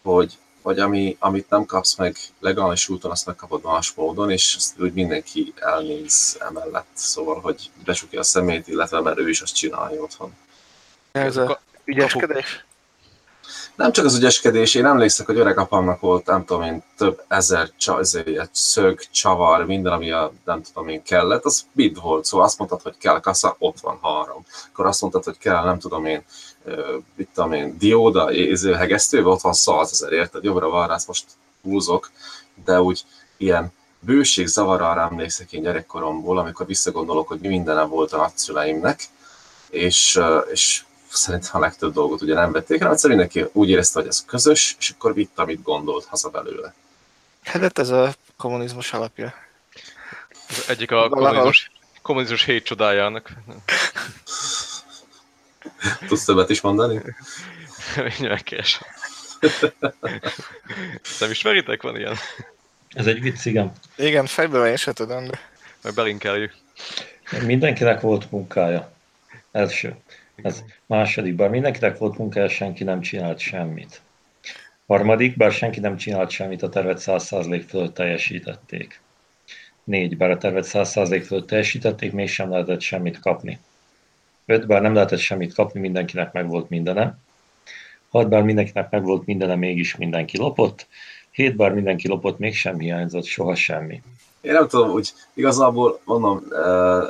hogy, hogy ami, amit nem kapsz meg legális úton, azt megkapod más módon, és azt úgy mindenki elnéz emellett. Szóval, hogy besukja a szemét, illetve mert ő is azt csinálja otthon. Ez a ügyeskedés? Nem csak az ügyeskedés, én emlékszem, hogy öreg apámnak volt, nem tudom én, több ezer csa, ezért, szög, csavar, minden, ami a, nem tudom én kellett, az bid volt, szóval azt mondtad, hogy kell kassa, ott van három. Akkor azt mondtad, hogy kell, nem tudom én, mit tudom én, dióda, hegesztő, ott van százezer, érted? Jobbra van rá, most húzok, de úgy ilyen bőség zavarra emlékszek én gyerekkoromból, amikor visszagondolok, hogy mi mindenem volt a nagyszüleimnek, és, és szerintem a legtöbb dolgot ugye nem vették rá, egyszerűen mindenki úgy érezte, hogy ez közös, és akkor vitt, amit gondolt haza belőle. Hát ez a kommunizmus alapja. Ez egyik a kommunizmus, kommunizmus hét csodájának. Tudsz többet is mondani? Megkeresem. Nem ismeritek? Van ilyen? Ez egy vicc, igen. Igen, fejből én sem tudom, de... Meg belinkeljük. Mindenkinek volt munkája. Első. Ez második, bár mindenkinek volt munkája, senki nem csinált semmit. Harmadik, bár senki nem csinált semmit, a tervet 100% fölött teljesítették. Négy, bár a tervet 100% fölött teljesítették, mégsem lehetett semmit kapni. Öt, bár nem lehetett semmit kapni, mindenkinek meg volt mindene. Hat, bár mindenkinek meg volt mindene, mégis mindenki lopott. Hét, bár mindenki lopott, mégsem hiányzott soha semmi. Én nem tudom, úgy igazából mondom, eh,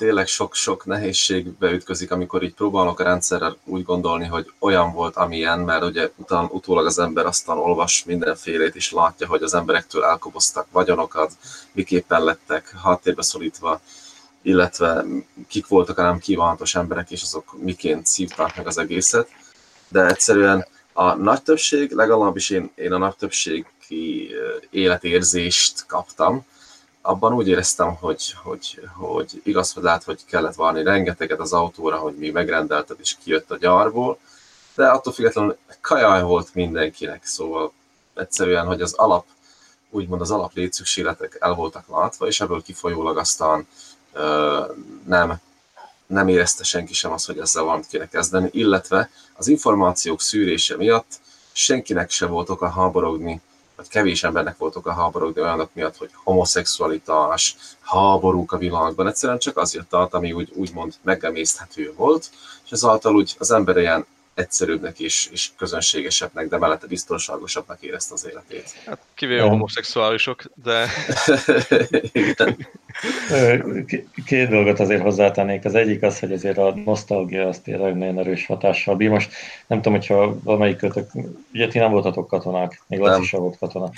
tényleg sok-sok nehézségbe ütközik, amikor így próbálok a rendszerrel úgy gondolni, hogy olyan volt, amilyen, mert ugye utána, utólag az ember aztán olvas mindenfélét, és látja, hogy az emberektől elkoboztak vagyonokat, miképpen lettek háttérbe szorítva, illetve kik voltak a nem kívánatos emberek, és azok miként szívták meg az egészet. De egyszerűen a nagy többség, legalábbis én, én a nagy többségi életérzést kaptam, abban úgy éreztem, hogy, hogy, hogy igaz, hogy lehet, hogy kellett várni rengeteget az autóra, hogy még megrendelted és kijött a gyárból, de attól függetlenül kajaj volt mindenkinek, szóval egyszerűen, hogy az alap, úgymond az alap létszükségletek el voltak látva, és ebből kifolyólag aztán ö, nem, nem érezte senki sem azt, hogy ezzel valamit kéne kezdeni, illetve az információk szűrése miatt senkinek sem volt oka háborogni vagy kevés embernek voltak a háborúk, olyanok miatt, hogy homoszexualitás, háborúk a világban, egyszerűen csak az jött ami úgy, úgymond megemészthető volt, és ezáltal úgy az ember ilyen egyszerűbbnek és, és közönségesebbnek, de mellette biztonságosabbnak érezte az életét. Hát kivéve a Jó. homoszexuálisok, de Két dolgot azért hozzátennék. Az egyik az, hogy azért a nosztalgia az tényleg nagyon erős hatással bír. Most nem tudom, hogyha valamelyik kötök, ugye ti nem voltatok katonák, még Laci sem volt katona.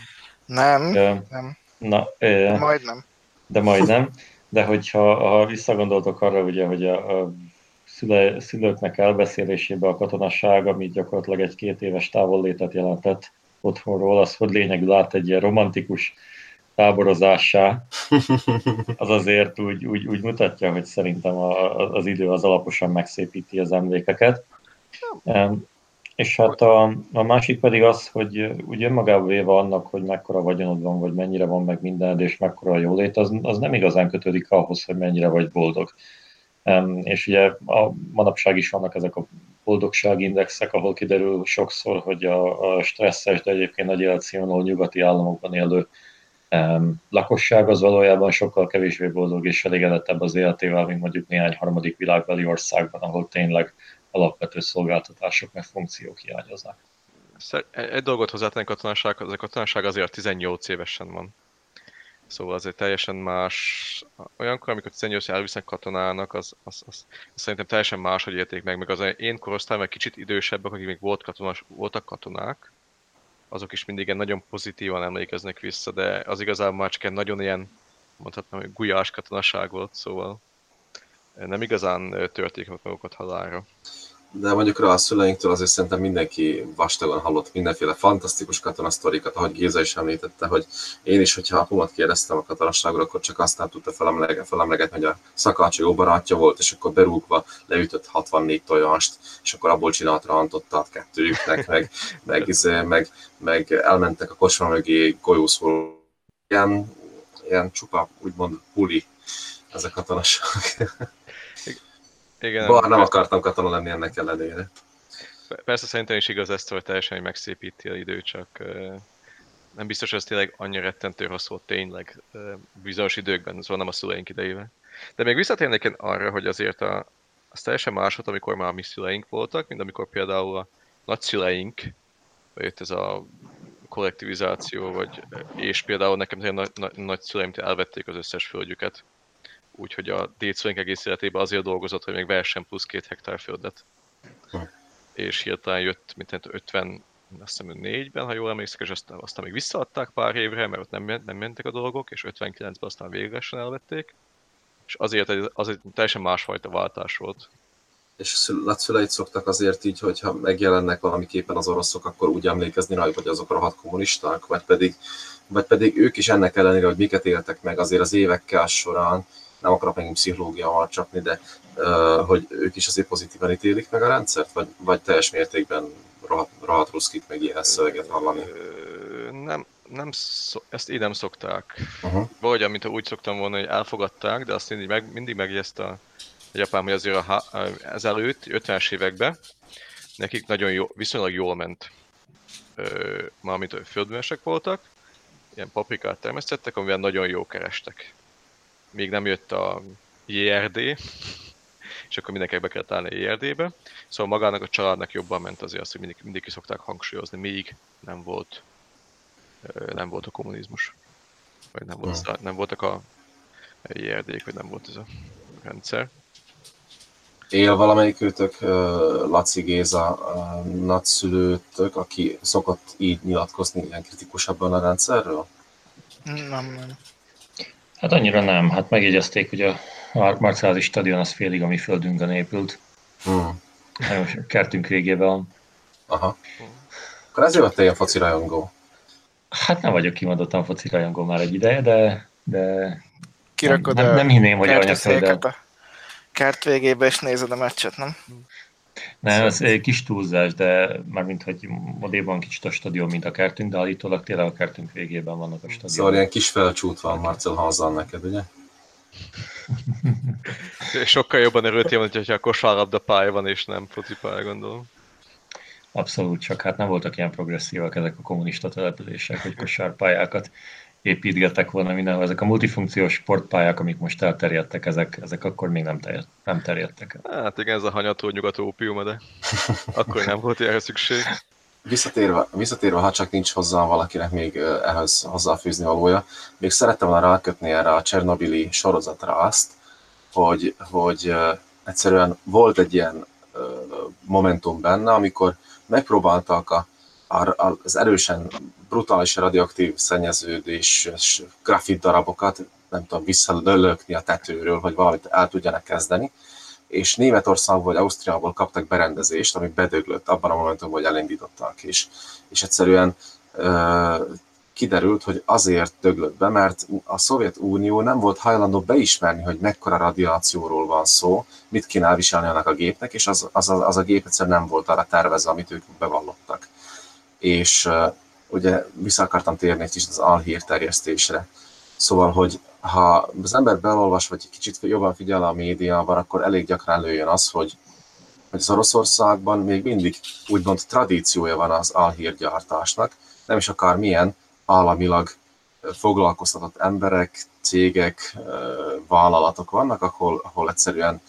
Nem, Ö, nem, Na, ö, majdnem. de majdnem. De hogyha ha visszagondoltok arra, ugye, hogy a, a szüle, szülőknek elbeszélésébe a katonasság, ami gyakorlatilag egy két éves távollétet jelentett otthonról, az hogy lényegül át egy ilyen romantikus táborozássá, az azért úgy, úgy, úgy mutatja, hogy szerintem a, az idő az alaposan megszépíti az emlékeket. Em, És hát a, a másik pedig az, hogy úgy önmagában véve annak, hogy mekkora vagyonod van, vagy mennyire van meg mindened, és mekkora a jólét, az, az nem igazán kötődik ahhoz, hogy mennyire vagy boldog. És ugye a manapság is vannak ezek a boldogságindexek, ahol kiderül sokszor, hogy a, stresszes, de egyébként nagy életszínvonalú nyugati államokban élő lakosság az valójában sokkal kevésbé boldog és elégedettebb az életével, mint mondjuk néhány harmadik világbeli országban, ahol tényleg alapvető szolgáltatások meg funkciók hiányoznak. Szer- egy dolgot hozzátennék a katonasághoz, az a katonaság azért 18 évesen van. Szóval azért teljesen más. Olyankor, amikor 18 év elvisznek katonának, az, az, az, az szerintem teljesen más, hogy érték meg. Meg az én korosztályom egy kicsit idősebbek, akik még volt katonas, voltak katonák, azok is mindig ilyen nagyon pozitívan emlékeznek vissza, de az igazából már csak egy nagyon ilyen, mondhatnám, hogy gulyás katonaság volt, szóval nem igazán törték magukat halálra de mondjuk rá a szüleinktől azért szerintem mindenki vastagon hallott mindenféle fantasztikus katonasztorikat, ahogy Géza is említette, hogy én is, hogyha apumat kérdeztem a katonasságról, akkor csak aztán tudta felemlegetni, felemlegetni hogy a szakácsi jó barátja volt, és akkor berúgva leütött 64 tojást, és akkor abból csinált rantottat kettőjüknek, meg, meg, meg, meg, meg elmentek a kocsma mögé golyószól. Ilyen, ilyen csupa, úgymond huli ez a katonasság. Igen, Bár nem akartam katona lenni ennek ellenére. Persze szerintem is igaz ezt, hogy teljesen hogy megszépíti a idő, csak nem biztos, hogy ez tényleg annyira rettentő volt tényleg bizonyos időkben, szóval nem a szüleink idejével. De még visszatérnék én arra, hogy azért a, az teljesen más volt, amikor már a mi szüleink voltak, mint amikor például a nagyszüleink, vagy itt ez a kollektivizáció, vagy, és például nekem nagy, nagy, nagyszüleim elvették az összes földjüket úgyhogy a Décvőnk egész életében azért dolgozott, hogy még versen plusz két hektár földet. Hm. És hirtelen jött, mint 50, azt hiszem 4-ben, ha jól emlékszek, és aztán, aztán még visszaadták pár évre, mert ott nem, nem mentek a dolgok, és 59-ben aztán véglegesen elvették. És azért az egy teljesen másfajta váltás volt. És a nagyszüleit szoktak azért így, hogyha megjelennek valamiképpen az oroszok, akkor úgy emlékezni rá, hogy azok rohadt kommunisták, vagy pedig, vagy pedig ők is ennek ellenére, hogy miket éltek meg azért az évekkel során, nem akarok megint pszichológiával csapni, de hogy ők is azért pozitívan ítélik meg a rendszert, vagy, vagy teljes mértékben rohadt, rohadt ruszkit meg ilyen szöveget hallani? Nem, nem szok, ezt így nem szokták. Uh-huh. Vagy amit úgy szoktam volna, hogy elfogadták, de azt mindig, meg, mindig megjegyezte a japán, hogy azért a, ezelőtt, 50-es években nekik nagyon jó, viszonylag jól ment. Már mint földművesek voltak, ilyen paprikát termesztettek, amivel nagyon jó kerestek még nem jött a JRD, és akkor mindenkinek be kellett állni a JRD-be. Szóval magának a családnak jobban ment azért azt, hogy mindig, mindig ki szokták hangsúlyozni, még nem volt, nem volt a kommunizmus. Vagy nem, volt, hmm. nem voltak a JRD-k, vagy nem volt ez a rendszer. Él valamelyik őtök, Laci Géza, nagyszülőtök, aki szokott így nyilatkozni ilyen kritikusabban a rendszerről? Nem, nem. Hát annyira nem. Hát megjegyezték, hogy a Marcellázi stadion az félig a mi földünkön épült. Hmm. A kertünk végében van. Aha. Akkor ezért vagy te ilyen foci rajongó? Hát nem vagyok kimondottan foci rajongó már egy ideje, de, de Kirakod nem, nem, nem hinném, hogy a kert végébe és nézed a meccset, nem? Nem, ez egy kis túlzás, de mármint, hogy modéban kicsit a stadion, mint a kertünk, de állítólag tényleg a kertünk végében vannak a stadion. Szóval ilyen kis felcsút van Marcel Hazan neked, ugye? Sokkal jobban örültél, hogyha a kosárlabda pálya van, és nem foci pálya, gondolom. Abszolút, csak hát nem voltak ilyen progresszívak ezek a kommunista települések, hogy kosárpályákat építgettek volna mindenhol. Ezek a multifunkciós sportpályák, amik most elterjedtek, ezek, ezek akkor még nem, terjed, nem terjedtek. Hát igen, ez a hanyató nyugat ópium, de akkor nem volt ilyen szükség. Visszatérve, visszatérve, ha csak nincs hozzá valakinek még ehhez hozzáfűzni valója, még szerettem volna rákötni erre a Csernobili sorozatra azt, hogy, hogy egyszerűen volt egy ilyen momentum benne, amikor megpróbáltak a, az erősen brutális radioaktív szennyeződés, grafit darabokat, nem tudom, visszalölökni a tetőről, hogy valamit el tudjanak kezdeni. És Németországból vagy Ausztriából kaptak berendezést, ami bedöglött abban a momentumban, hogy elindították is. És egyszerűen kiderült, hogy azért döglött be, mert a Szovjetunió nem volt hajlandó beismerni, hogy mekkora radiációról van szó, mit kéne elviselni annak a gépnek, és az, az, az a gép egyszerűen nem volt arra tervezve, amit ők bevallottak. És ugye vissza akartam térni egy kicsit az alhír terjesztésre. Szóval, hogy ha az ember belolvas, vagy kicsit jobban figyel a médiában, akkor elég gyakran lőjön az, hogy, hogy az Oroszországban még mindig úgymond tradíciója van az alhírgyártásnak, nem is akár milyen államilag foglalkoztatott emberek, cégek, vállalatok vannak, ahol, ahol egyszerűen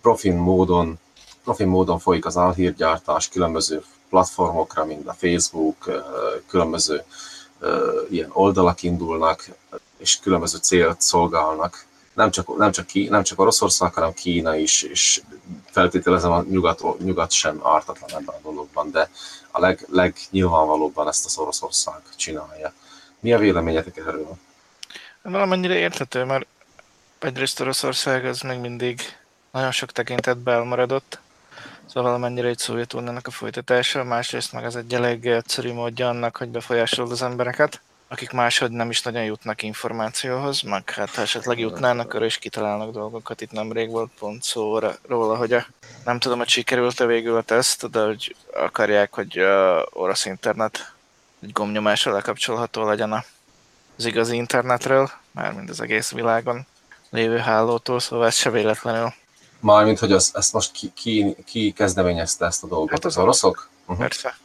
profin módon, profin módon folyik az alhírgyártás különböző platformokra, mint a Facebook, különböző ilyen oldalak indulnak, és különböző célt szolgálnak, nem csak, nem csak, ki, nem csak Oroszország, hanem Kína is, és feltételezem a nyugat, nyugat sem ártatlan ebben a dologban, de a leg, legnyilvánvalóbban ezt az Oroszország csinálja. Mi a véleményetek erről? Valamennyire érthető, mert egyrészt Oroszország az még mindig nagyon sok tekintetben elmaradott, szóval valamennyire egy Szovjetuniónak a folytatása, másrészt meg az egy elég egyszerű módja annak, hogy befolyásolod az embereket, akik máshogy nem is nagyon jutnak információhoz, meg hát ha esetleg jutnának, akkor is kitalálnak dolgokat. Itt nemrég volt pont szó róla, hogy a, nem tudom, hogy sikerült-e végül a teszt, de hogy akarják, hogy a orosz internet egy gomnyomásra lekapcsolható legyen az igazi internetről, mármint az egész világon lévő hálótól, szóval ez se véletlenül. Mármint, hogy az, ezt most ki, ki, ki kezdeményezte ezt a dolgot? Hát az, az oroszok? Uh-huh. Persze.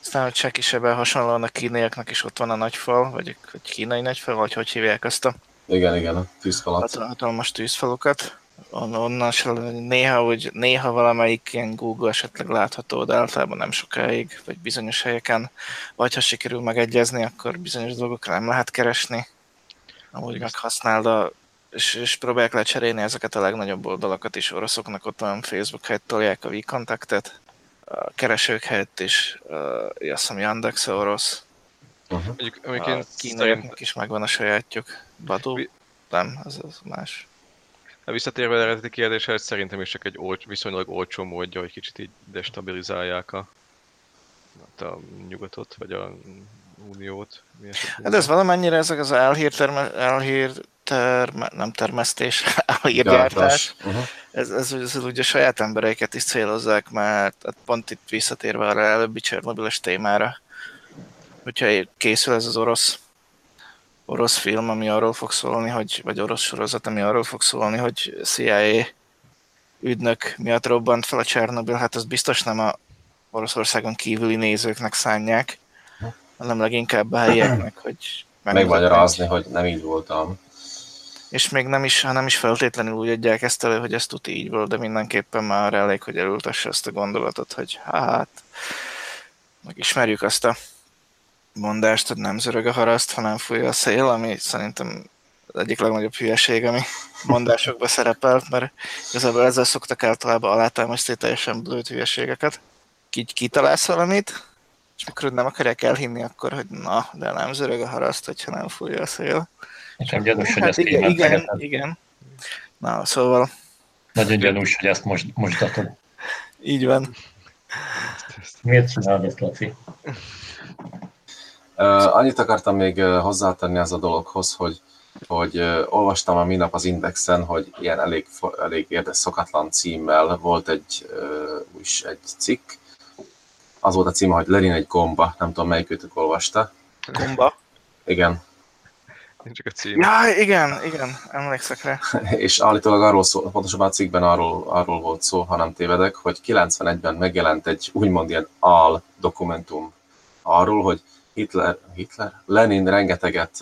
Aztán, hogy csak is ebben hasonlóan a kínaiaknak is ott van a nagyfal, vagy hogy kínai nagyfal, vagy hogy hívják azt a... Igen, igen, a tűzfalat. A hatalmas tűzfalukat. On, onnan se, néha, hogy néha valamelyik ilyen Google esetleg látható, de általában nem sokáig, vagy bizonyos helyeken. Vagy ha sikerül megegyezni, akkor bizonyos dolgokra nem lehet keresni. Amúgy meghasználd a és, és próbálják lecserélni ezeket a legnagyobb oldalakat is. Oroszoknak ott van Facebook helyett tolják a V-kontaktet, a keresők helyett is, uh, azt hiszem Yandex orosz. Uh-huh. Mondjuk, a kínaiaknak is megvan a sajátjuk. Badu? Nem, az, az más. A visszatérve az eredeti kérdéshez, szerintem is csak egy olcs, viszonylag olcsó módja, hogy kicsit így destabilizálják a, hát a nyugatot, vagy a uniót. Hát ez valamennyire ezek az elhír, terme, elhír terme, nem termesztés, elhírgyártás. Uh-huh. Ez, ez, ez, ez, ugye saját embereiket is célozzák, mert hát pont itt visszatérve arra előbbi Csernobilos témára, hogyha készül ez az orosz orosz film, ami arról fog szólni, hogy, vagy orosz sorozat, ami arról fog szólni, hogy CIA ügynök miatt robbant fel a Csernobil, hát az biztos nem a Oroszországon kívüli nézőknek szánják, hanem leginkább a helyieknek, hogy megmagyarázni, hogy nem így voltam. És még nem is, nem is feltétlenül úgy adják ezt elő, hogy ez tud így volt, de mindenképpen már elég, hogy elültesse ezt a gondolatot, hogy hát, megismerjük azt a mondást, hogy nem zörög a haraszt, hanem fúj a szél, ami szerintem az egyik legnagyobb hülyeség, ami mondásokban szerepelt, mert igazából ezzel szoktak általában alátámasztani teljesen blőtt hülyeségeket. Így kitalálsz valamit, és mikor nem akarják elhinni, akkor, hogy na, de nem zörög a haraszt, hogyha nem fúj a szél. Nekem gyanús, hogy hát ezt igen, igen, igen. Na, szóval... Nagyon gyanús, hogy ezt most, most Így van. Miért csinálod ezt, Laci? Uh, annyit akartam még hozzátenni ez a dologhoz, hogy, hogy uh, olvastam a minap az Indexen, hogy ilyen elég, elég érdes szokatlan címmel volt egy, uh, is egy cikk. Az volt a címe, hogy Lenin egy gomba, nem tudom melyikőtök olvasta. Gomba? Igen. Én csak a cím. Ja, igen, igen, emlékszek rá. és állítólag arról szó, pontosabban a cikkben arról, arról volt szó, ha nem tévedek, hogy 91-ben megjelent egy úgymond ilyen al dokumentum arról, hogy Hitler, Hitler, Lenin rengeteget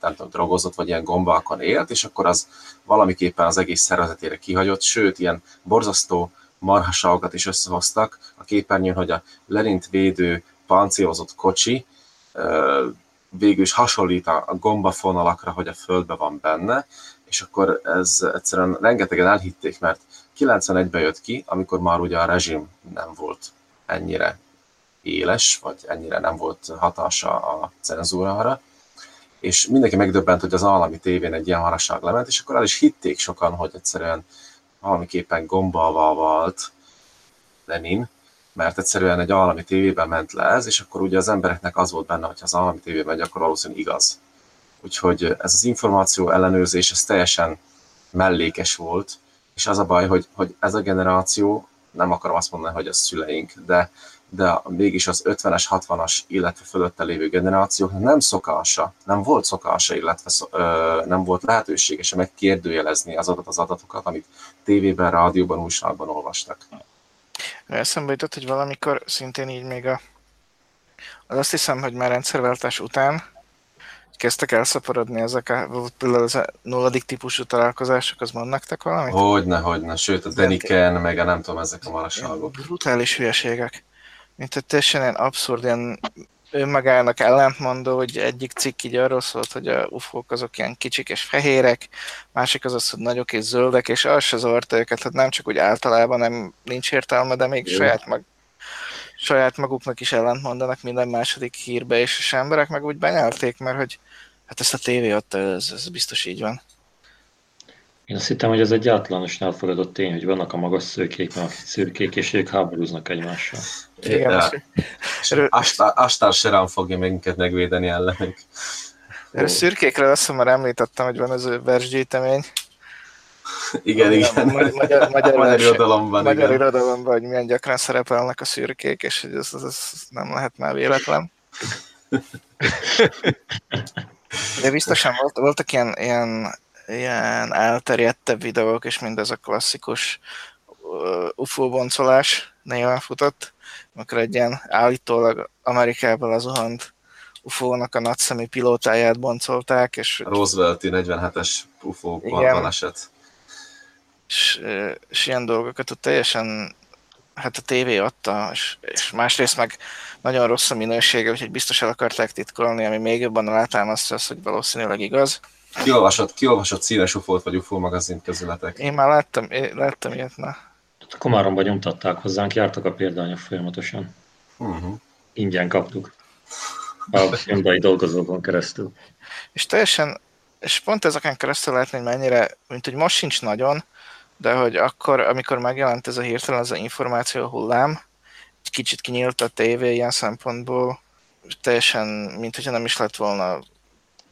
nem tudom, drogozott, vagy ilyen gombákon élt, és akkor az valamiképpen az egész szervezetére kihagyott, sőt, ilyen borzasztó marhaságokat is összehoztak a képernyőn, hogy a Lenint védő páncélozott kocsi végül is hasonlít a gombafonalakra, hogy a földbe van benne, és akkor ez egyszerűen rengetegen elhitték, mert 91-ben jött ki, amikor már ugye a rezsim nem volt ennyire éles, vagy ennyire nem volt hatása a cenzúrára, és mindenki megdöbbent, hogy az állami tévén egy ilyen haraság lement, és akkor el is hitték sokan, hogy egyszerűen valamiképpen gombalval volt Lenin, mert egyszerűen egy állami tévében ment le ez, és akkor ugye az embereknek az volt benne, hogy az állami tévében megy, akkor valószínűleg igaz. Úgyhogy ez az információ ellenőrzés, ez teljesen mellékes volt, és az a baj, hogy, hogy ez a generáció, nem akarom azt mondani, hogy a szüleink, de de mégis az 50-es, 60-as, illetve fölötte lévő generációk nem szokása, nem volt szokása, illetve ö, nem volt lehetősége sem megkérdőjelezni azokat az adatokat, amit tévében, rádióban, újságban olvastak. Eszembe jutott, hogy valamikor szintén így még a... Az azt hiszem, hogy már rendszerváltás után kezdtek elszaporodni ezek a, például az a nulladik típusú találkozások, az van nektek valamit? Hogyne, hogyne, sőt a Deniken, meg a nem tudom, ezek a marasságok. Brutális hülyeségek mint egy teljesen ilyen abszurd, ilyen önmagának ellentmondó, hogy egyik cikk így arról szólt, hogy a ufók azok ilyen kicsik és fehérek, másik az az, hogy nagyok és zöldek, és az se zavarta őket, hát nem csak úgy általában nem nincs értelme, de még Jó. saját, mag, saját maguknak is ellentmondanak minden második hírbe, és az emberek meg úgy benyelték, mert hogy hát ezt a tévé adta, ez, ez biztos így van. Én azt hittem, hogy ez egy általánosan elfogadott tény, hogy vannak a magas szőkék, meg a szürkék, és ők háborúznak egymással. Igen, Ja. Erről- Astár, Astár Serán fogja minket megvédeni ellenük. Erről szürkékről azt már említettem, hogy van ez a versgyűjtemény. Igen, a igen. Magyar, magyar, magyar, irodalomban, magyar igen. irodalomban, hogy milyen gyakran szerepelnek a szürkék, és hogy ez, ez, ez nem lehet már véletlen. De biztosan volt, voltak ilyen, ilyen, ilyen elterjedtebb videók, és mindez a klasszikus UFO boncolás néven futott, amikor egy ilyen állítólag Amerikából az zuhant UFO-nak a nagyszemű pilótáját boncolták, és A Roosevelt-i 47-es UFO baleset. és, és ilyen dolgokat ott teljesen hát a tévé adta, és, és másrészt meg nagyon rossz a minősége, úgyhogy biztos el akarták titkolni, ami még jobban alátámasztja azt, hogy valószínűleg igaz. Kiolvasott, kiolvasott színes UFO-t vagy UFO magazint közületek. Én már láttam, én láttam ilyet, na. Komáromban nyomtatták hozzánk, jártak a példányok folyamatosan. Uh-huh. Ingyen kaptuk. A nyomdai dolgozókon keresztül. És teljesen, és pont ezeken keresztül látni, hogy mennyire, mint hogy most sincs nagyon, de hogy akkor, amikor megjelent ez a hirtelen ez a információ hullám, egy kicsit kinyílt a tévé ilyen szempontból, teljesen, mint hogyha nem is lett volna,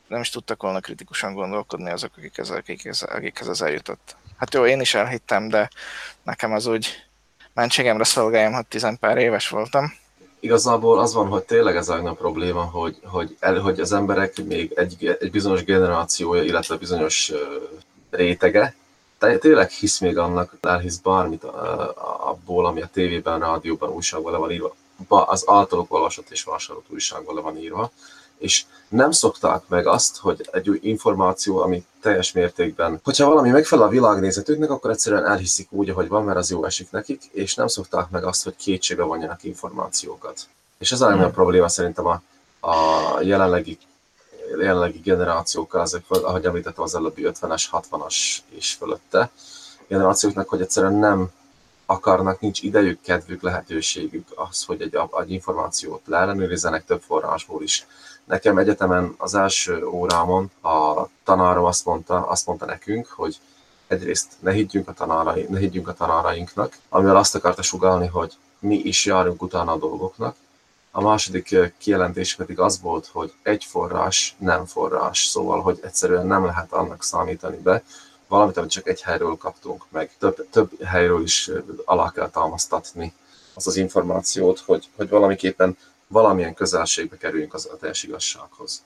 nem is tudtak volna kritikusan gondolkodni azok, akik ez, akik ez, akikhez ez eljutott. Hát jó, én is elhittem, de nekem az úgy mentségemre szolgáljam, hogy tizen pár éves voltam. Igazából az van, hogy tényleg ez a probléma, hogy, hogy, el, hogy az emberek még egy, egy bizonyos generációja, illetve bizonyos rétege, te- tényleg hisz még annak, elhisz bármit uh, abból, ami a tévében, rádióban, újságban le van írva, az általuk olvasott és vásárolt újságban le van írva, és nem szokták meg azt, hogy egy új információ, ami teljes mértékben, hogyha valami megfelel a világnézetüknek, akkor egyszerűen elhiszik úgy, ahogy van, mert az jó esik nekik, és nem szokták meg azt, hogy kétségbe vonjanak információkat. És ez a legnagyobb probléma szerintem a, a jelenlegi, jelenlegi generációkkal, ezek, ahogy említettem az előbbi 50-es, 60-as és fölötte generációknak, hogy egyszerűen nem akarnak, nincs idejük, kedvük, lehetőségük az, hogy egy, egy információt leellenőrizzenek több forrásból is. Nekem egyetemen az első órámon a tanárom azt mondta, azt mondta nekünk, hogy egyrészt ne higgyünk a, tanárai, ne higgyünk a tanárainknak, amivel azt akarta sugalni, hogy mi is járunk utána a dolgoknak. A második kijelentés pedig az volt, hogy egy forrás nem forrás, szóval, hogy egyszerűen nem lehet annak számítani be, valamit, amit csak egy helyről kaptunk meg. Több, több helyről is alá kell támasztatni az az információt, hogy, hogy valamiképpen valamilyen közelségbe kerüljünk az a teljes igazsághoz.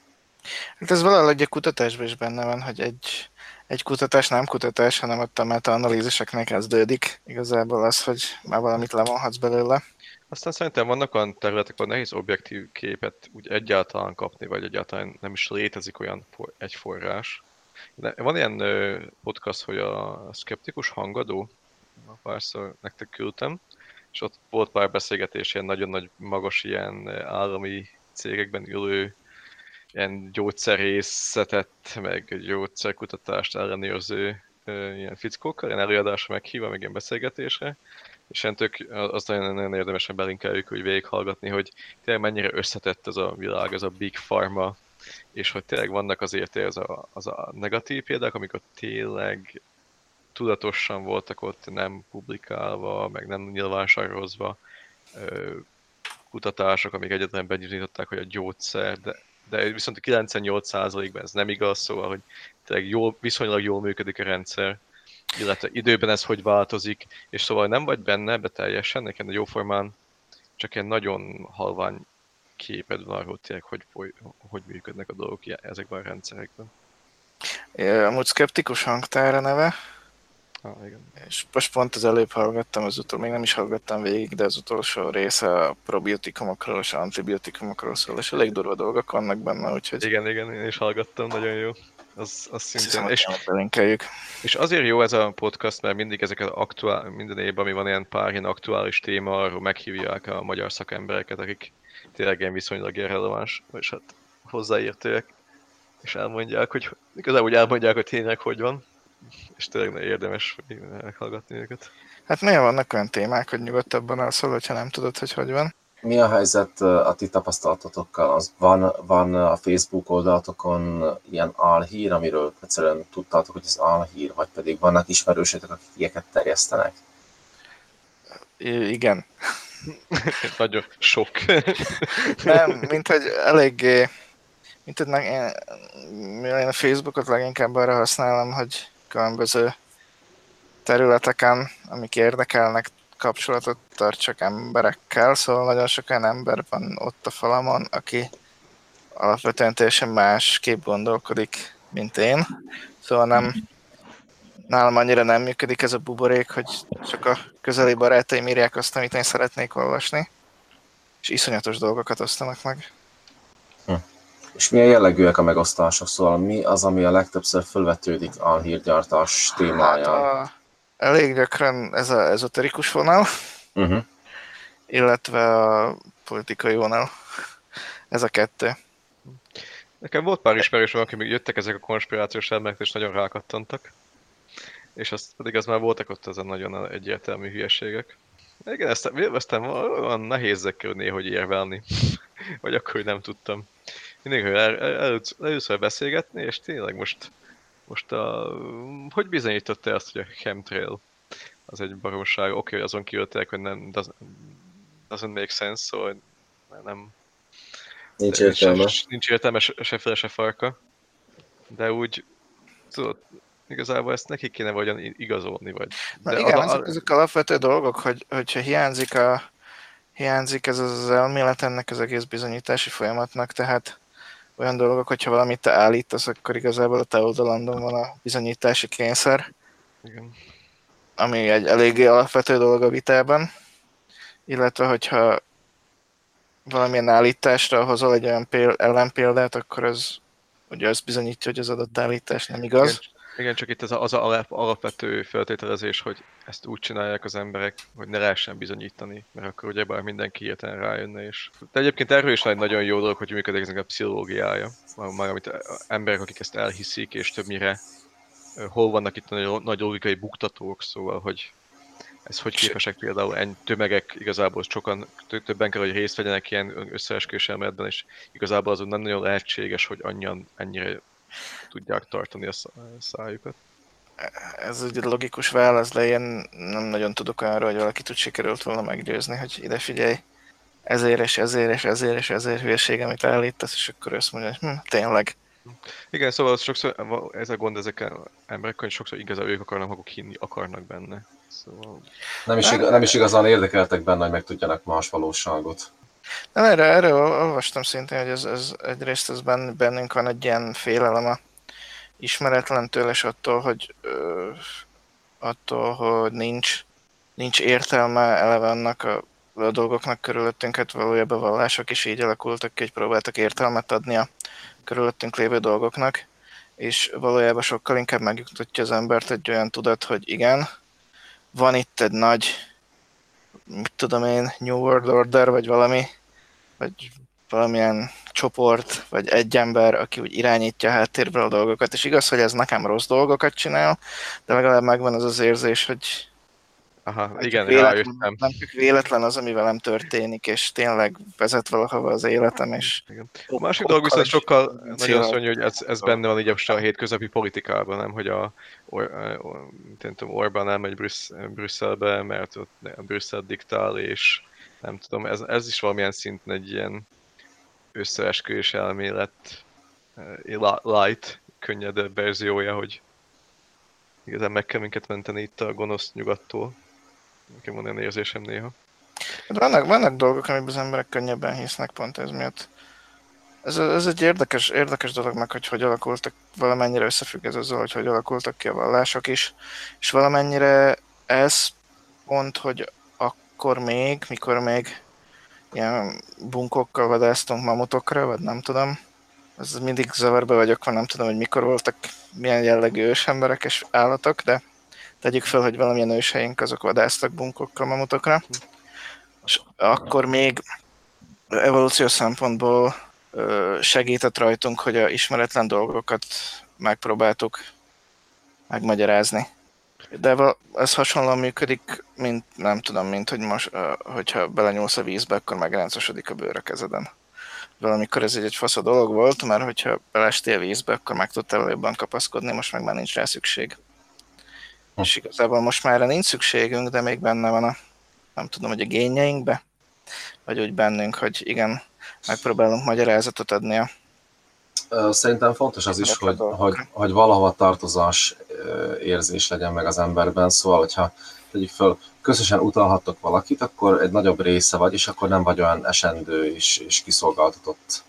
Hát ez valahol egy kutatásban is benne van, hogy egy, egy kutatás nem kutatás, hanem ott a meta-analíziseknek kezdődik. Igazából az, hogy már valamit levonhatsz belőle. Aztán szerintem vannak olyan területek, ahol nehéz objektív képet úgy egyáltalán kapni, vagy egyáltalán nem is létezik olyan for, egy forrás. De van ilyen podcast, hogy a Skeptikus Hangadó, párszor nektek küldtem, és ott volt pár beszélgetés ilyen nagyon nagy magas ilyen ö, állami cégekben ülő ilyen gyógyszerészetet, meg gyógyszerkutatást ellenőrző ö, ilyen fickókkal, ilyen előadásra meghívva, meg ilyen beszélgetésre, és ilyen tök, az nagyon, nagyon érdemesen belinkeljük, hogy végighallgatni, hogy tényleg mennyire összetett ez a világ, ez a big pharma, és hogy tényleg vannak azért az a, az a negatív példák, amikor tényleg tudatosan voltak ott nem publikálva, meg nem nyilvánosságra ö, kutatások, amik egyetlen bebizonyították, hogy a gyógyszer, de, de viszont a 98%-ban ez nem igaz, szóval, hogy tényleg jól, viszonylag jól működik a rendszer, illetve időben ez hogy változik, és szóval nem vagy benne ebbe teljesen, nekem jóformán csak egy nagyon halvány képed van arról tényleg, hogy, hogy, hogy működnek a dolgok ezekben a rendszerekben. Amúgy szkeptikus hangtára neve, Ah, igen. és most pont az előbb hallgattam, az utol, még nem is hallgattam végig, de az utolsó része a probiotikumokról és antibiotikumokról szól, és elég durva dolgok vannak benne, úgyhogy igen, igen, én is hallgattam, nagyon jó. Az, az hiszem, szintén. hogy És, és... belinkeljük. és azért jó ez a podcast, mert mindig ezek az aktuál, minden évben, ami van ilyen pár ilyen aktuális téma, arról meghívják a magyar szakembereket, akik tényleg ilyen viszonylag irreleváns, és hát hozzáértőek, és elmondják, hogy igazából hogy elmondják, hogy tényleg hogy van, és tényleg érdemes meghallgatni őket. Hát néha vannak olyan témák, hogy nyugodtabban elszól, hogyha nem tudod, hogy hogy van. Mi a helyzet a ti tapasztalatokkal? Az van, van a Facebook oldalatokon ilyen álhír, amiről egyszerűen tudtátok, hogy ez álhír, vagy pedig vannak ismerősökök, akik ilyeket terjesztenek? I- igen. Nagyon sok. Nem, mint hogy eléggé, mint hogy én, én a Facebookot leginkább arra használom, hogy különböző területeken, amik érdekelnek, kapcsolatot tartsak emberekkel, szóval nagyon sok olyan ember van ott a falamon, aki alapvetően teljesen másképp gondolkodik, mint én. Szóval nem, nálam annyira nem működik ez a buborék, hogy csak a közeli barátaim írják azt, amit én szeretnék olvasni, és iszonyatos dolgokat osztanak meg. Hm. És milyen jellegűek a megosztások? Szóval mi az, ami a legtöbbször fölvetődik a hírgyártás témáján? Hát a elég gyakran ez a ezoterikus vonal, uh-huh. illetve a politikai vonal. Ez a kettő. Nekem volt pár ismerősöm, akik még jöttek ezek a konspirációs elméletek, és nagyon rákattantak. És azt pedig az már voltak ott ezen nagyon egyértelmű hülyeségek. Igen, ezt aztán olyan nehéz ezekkel néhogy érvelni. Vagy akkor, hogy nem tudtam. Mindig, hogy el, el, először beszélgetni, és tényleg most most a, hogy bizonyította azt, hogy a chemtrail az egy baromság? Oké, okay, azon kijöttek, hogy nem doesn't, doesn't make sense, szóval nem... Nincs értelme. Se, nincs értelme se, se fele, se farka. De úgy, tudod, igazából ezt neki kéne vagyon igazolni, vagy... Na de igen, az, ezek, ezek alapvető dolgok, hogy, hogyha hiányzik, a, hiányzik ez az elmélet ennek az egész bizonyítási folyamatnak, tehát olyan dolgok, hogyha valamit te állítasz, akkor igazából a te oldalandon van a bizonyítási kényszer. Igen. Ami egy eléggé alapvető dolog a vitában. Illetve, hogyha valamilyen állításra hozol egy olyan péld, ellenpéldát, akkor az ugye az bizonyítja, hogy az adott állítás nem igaz. Igen, igen, csak itt ez az alap, alapvető feltételezés, hogy ezt úgy csinálják az emberek, hogy ne lehessen bizonyítani, mert akkor ugye bár mindenki hirtelen rájönne is. De egyébként erről is egy nagyon jó dolog, hogy működik ezek a pszichológiája, már amit emberek, akik ezt elhiszik, és többnyire hol vannak itt a nagy, nagy logikai buktatók, szóval, hogy ez hogy képesek például ennyi tömegek, igazából sokan, többen kell, hogy részt vegyenek ilyen összeesküvés elméletben, és igazából azon nem nagyon lehetséges, hogy annyian ennyire tudják tartani a szájukat. Ez egy logikus válasz, de én nem nagyon tudok arra, hogy valaki tud sikerült volna meggyőzni, hogy ide figyelj, ezért és ezért és ezért és ezért hülyeség, amit állítasz, és akkor azt mondja, hogy hm, tényleg. Igen, szóval sokszor ez a gond ezekkel emberekkel, hogy sokszor igazából ők akarnak maguk hinni, akarnak benne. Szóval... Nem, is, nem is igazán érdekeltek benne, hogy megtudjanak más valóságot. Nem, erre, erre olvastam szintén, hogy ez, ez egyrészt ez bennünk van egy ilyen félelem a ismeretlentől, és attól, hogy ö, attól, hogy nincs, nincs értelme eleve annak a, a dolgoknak körülöttünk, hát valójában vallások is így alakultak ki, hogy próbáltak értelmet adni a körülöttünk lévő dolgoknak, és valójában sokkal inkább megjutatja az embert egy olyan tudat, hogy igen, van itt egy nagy, mit tudom én, New World Order, vagy valami, vagy valamilyen csoport, vagy egy ember, aki úgy irányítja a háttérből a dolgokat, és igaz, hogy ez nekem rossz dolgokat csinál, de legalább megvan az az érzés, hogy Aha, igen, véletlen, nem csak véletlen az, ami velem történik, és tényleg vezet valahova az életem, és... Igen. A másik dolog viszont sokkal nagyon szörnyű, hogy ez, ez benne van így a hétköznapi politikában, nem, hogy a, or, nem tudom, Orbán elmegy Brüssz, Brüsszelbe, mert ott Brüsszel diktál, és nem tudom, ez, ez is valamilyen szinten egy ilyen összeesküvés elmélet eh, light, könnyedebb verziója, hogy igazán meg kell minket menteni itt a gonosz nyugattól. Nekem van olyan érzésem néha. Hát vannak, vannak dolgok, amiben az emberek könnyebben hisznek pont ez miatt. Ez, ez egy érdekes, érdekes dolog meg, hogy hogy alakultak, valamennyire összefügg ez azzal, hogy hogy alakultak ki a vallások is, és valamennyire ez pont, hogy akkor még, mikor még ilyen bunkokkal vadásztunk mamutokra, vagy nem tudom. Ez mindig zavarba vagyok, mert nem tudom, hogy mikor voltak milyen jellegű ősemberek és állatok, de tegyük fel, hogy valamilyen őseink azok vadásztak bunkokkal mamutokra. És akkor még evolúciós szempontból segített rajtunk, hogy a ismeretlen dolgokat megpróbáltuk megmagyarázni. De ez hasonlóan működik, mint nem tudom, mint hogy most, hogyha belenyúlsz a vízbe, akkor megráncosodik a bőr a kezeden. Valamikor ez egy, egy fasz a dolog volt, mert hogyha belestél vízbe, akkor meg tudtál jobban kapaszkodni, most meg már nincs rá szükség. Hm. És igazából most már erre nincs szükségünk, de még benne van a, nem tudom, hogy a génjeinkbe, vagy úgy bennünk, hogy igen, megpróbálunk magyarázatot adni a Szerintem fontos az is, hogy, hogy, hogy valahova tartozás érzés legyen meg az emberben, szóval, hogyha tegyük föl, közösen utalhattok valakit, akkor egy nagyobb része vagy, és akkor nem vagy olyan esendő és, és kiszolgáltatott.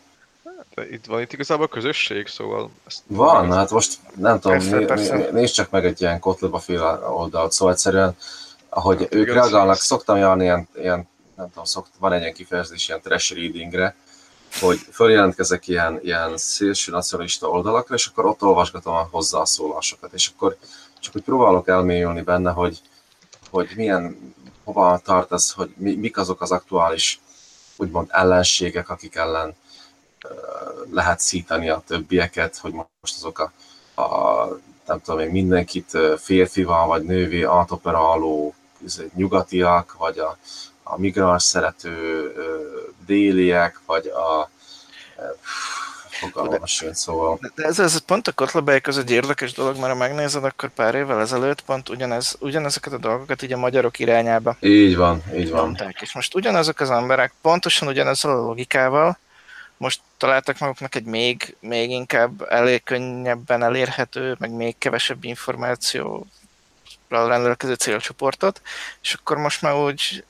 De itt van itt igazából a közösség, szóval... Ezt van, nem hát most nem tudom, persze, né, persze. nézd csak meg egy ilyen kotleba fél oldalt, szóval egyszerűen, ahogy hát, ők reagálnak, szoktam járni ilyen, ilyen nem tudom, szokt, van egy ilyen kifejezés ilyen trash readingre, hogy följelentkezek ilyen, ilyen szélső nacionalista oldalakra, és akkor ott olvasgatom a hozzászólásokat, és akkor csak úgy próbálok elmélyülni benne, hogy, hogy milyen, hova tart ez, hogy mi, mik azok az aktuális úgymond ellenségek, akik ellen lehet szítani a többieket, hogy most azok a, a nem tudom én, mindenkit férfival vagy nővé átoperáló nyugatiak, vagy a, a migráns szerető déliek, vagy a fogalmas sincs, szóval. De ez, ez pont a kotlabály között egy érdekes dolog, mert ha megnézed, akkor pár évvel ezelőtt pont ugyanez, ugyanezeket a dolgokat így a magyarok irányába. Így van, így van. Mondták. És most ugyanazok az emberek, pontosan ugyanezzel a logikával, most találtak maguknak egy még, még inkább elég könnyebben elérhető, meg még kevesebb információ rendelkező célcsoportot, és akkor most már úgy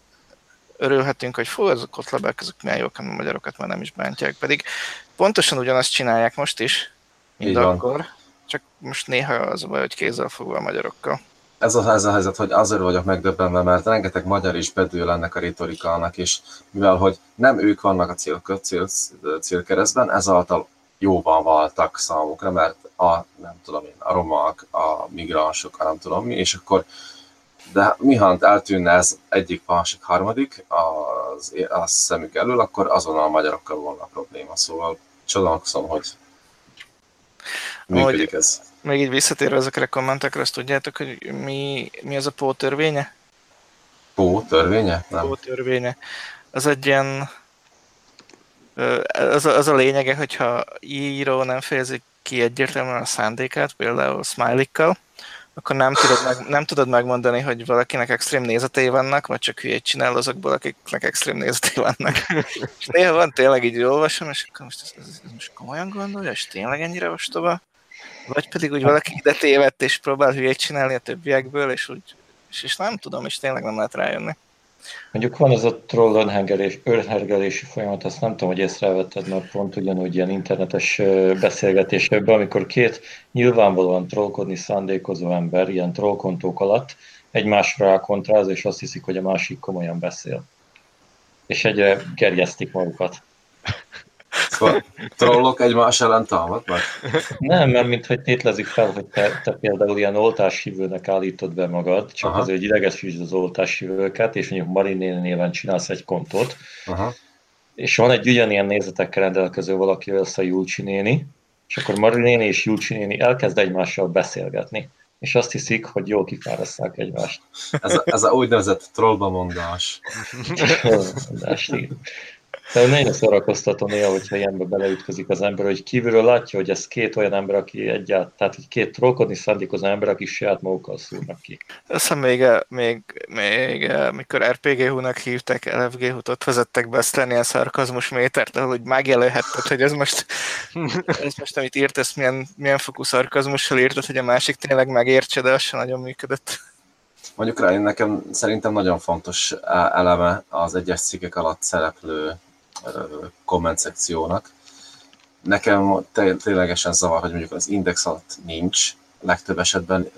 örülhetünk, hogy fú, azok ott labák, azok milyen jók, a magyarokat már nem is bántják. Pedig pontosan ugyanazt csinálják most is, mint Így akkor, van. csak most néha az a baj, hogy kézzel fogva a magyarokkal. Ez a, ez a helyzet, hogy azért vagyok megdöbbenve, mert rengeteg magyar is bedől ennek a retorikának, és mivel hogy nem ők vannak a cél, cél, célkeresztben, ezáltal jóban váltak számukra, mert a, nem tudom én, a romák, a migránsok, a nem tudom mi, és akkor de mihant eltűnne ez egyik, másik, harmadik az, a szemük elől, akkor azonnal a magyarokkal volna a probléma. Szóval csodálkozom, hogy működik ez. Még így visszatérve ezekre a kommentekre, azt tudjátok, hogy mi, mi az a Pó törvénye? Pó törvénye? Nem. Pó törvénye. Az egy ilyen az a, az a lényege, hogyha író nem fejezi ki egyértelműen a szándékát, például smiley akkor nem tudod, meg, nem tudod megmondani, hogy valakinek extrém nézetei vannak, vagy csak hülyét csinál azokból, akiknek extrém nézetei vannak. és néha van tényleg így olvasom, és akkor most ez, ez, ez most komolyan gondolja, és tényleg ennyire ostoba? Vagy pedig úgy valaki ide tévedt, és próbál hülyét csinálni a többiekből, és úgy, és, és nem tudom, és tényleg nem lehet rájönni. Mondjuk van ez a troll önhergelés, önhergelési folyamat, azt nem tudom, hogy észrevetted, mert pont ugyanúgy ilyen internetes beszélgetésekben, amikor két nyilvánvalóan trollkodni szándékozó ember ilyen trollkontók alatt egymásra rákontráz, és azt hiszik, hogy a másik komolyan beszél. És egyre gerjesztik magukat. Szóval trollok egymás ellen támadnak? Nem, mert mint hogy tétlezik fel, hogy te, te például ilyen oltáshívőnek állítod be magad, csak Aha. azért, hogy idegesítsd az oltáshívőket, és mondjuk Marinéni néven csinálsz egy kontot, Aha. és van egy ugyanilyen nézetekkel rendelkező valaki, a Julcsi néni, és akkor Marinéni és Julcsi néni elkezd egymással beszélgetni és azt hiszik, hogy jól kifárasszák egymást. Ez a, ez a úgynevezett trollba mondás. De nagyon szórakoztató néha, hogyha ilyenbe beleütközik az ember, hogy kívülről látja, hogy ez két olyan ember, aki egyáltalán, tehát hogy két trollkodni szándékozó ember, aki saját magukkal szúrnak ki. Aztán még, még, még mikor RPG-hu-nak hívták, LFG-hu-t ott vezettek be azt ilyen szarkazmus métert, ahol úgy megjelölhetted, hogy ez most, ez most amit írt, ezt milyen, milyen fokú szarkazmussal írtad, hogy a másik tényleg megértse, de az sem nagyon működött. Mondjuk rá, én nekem szerintem nagyon fontos eleme az egyes cikkek alatt szereplő komment szekciónak. Nekem ténylegesen zavar, hogy mondjuk az index alatt nincs, legtöbb esetben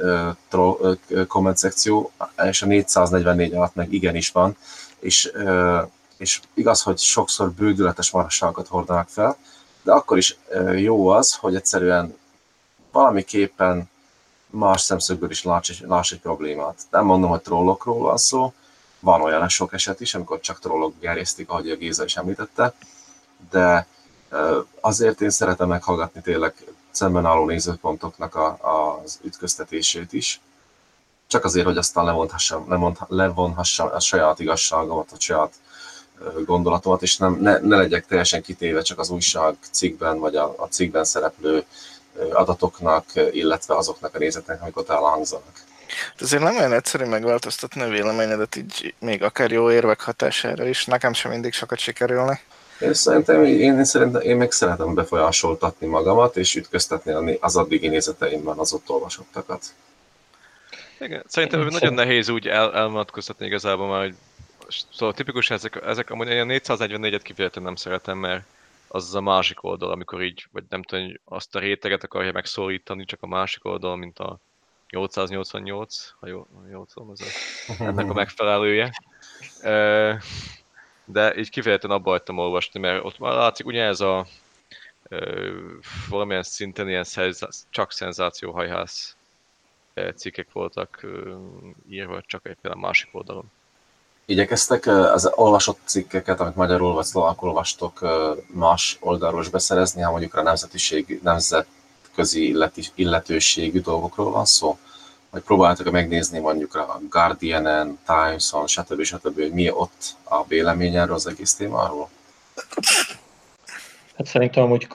troll, komment szekció, és a 444 alatt meg igenis van, és, és igaz, hogy sokszor bődületes marasságokat hordanak fel, de akkor is jó az, hogy egyszerűen valamiképpen más szemszögből is láss egy problémát. Nem mondom, hogy trollokról van szó, van olyan sok eset is, amikor csak trollok gerjesztik, ahogy a Géza is említette, de azért én szeretem meghallgatni tényleg szemben álló nézőpontoknak a, az ütköztetését is, csak azért, hogy aztán levonhassam, levonhassam a saját igazságomat, a saját gondolatomat, és nem, ne, ne legyek teljesen kitéve csak az újság cikkben, vagy a, a cikkben szereplő adatoknak, illetve azoknak a nézeteknek, amik ott elhangzanak. De azért nem olyan egyszerű megváltoztatni a véleményedet így még akár jó érvek hatására is. Nekem sem mindig sokat sikerülni. Én szerintem, én, én, szerintem, én meg szeretem befolyásoltatni magamat, és ütköztetni az addigi nézeteimben az ott olvasottakat. Igen, szerintem én nagyon nehéz úgy el, elmatkoztatni igazából már, hogy szóval tipikus ezek, ezek amúgy én 444-et kifejezetten nem szeretem, mert az az a másik oldal, amikor így, vagy nem tudom, azt a réteget akarja megszólítani, csak a másik oldal, mint a 888, ha jól, jól tudom, ez a, ennek a megfelelője. De így kifejezetten abba hagytam olvasni, mert ott már látszik, ugye ez a valamilyen szinten ilyen csak szenzációhajhász cikkek voltak írva, csak egy például másik oldalon. Igyekeztek az olvasott cikkeket, amit magyarul vagy szlovákul olvastok, más oldalról is beszerezni, ha mondjuk a nemzetiség, nemzetközi illetőségű dolgokról van szó? Vagy próbáltak megnézni mondjuk a Guardian-en, Times-on, stb. stb. hogy mi ott a vélemény erről az egész témáról? Hát szerintem hogy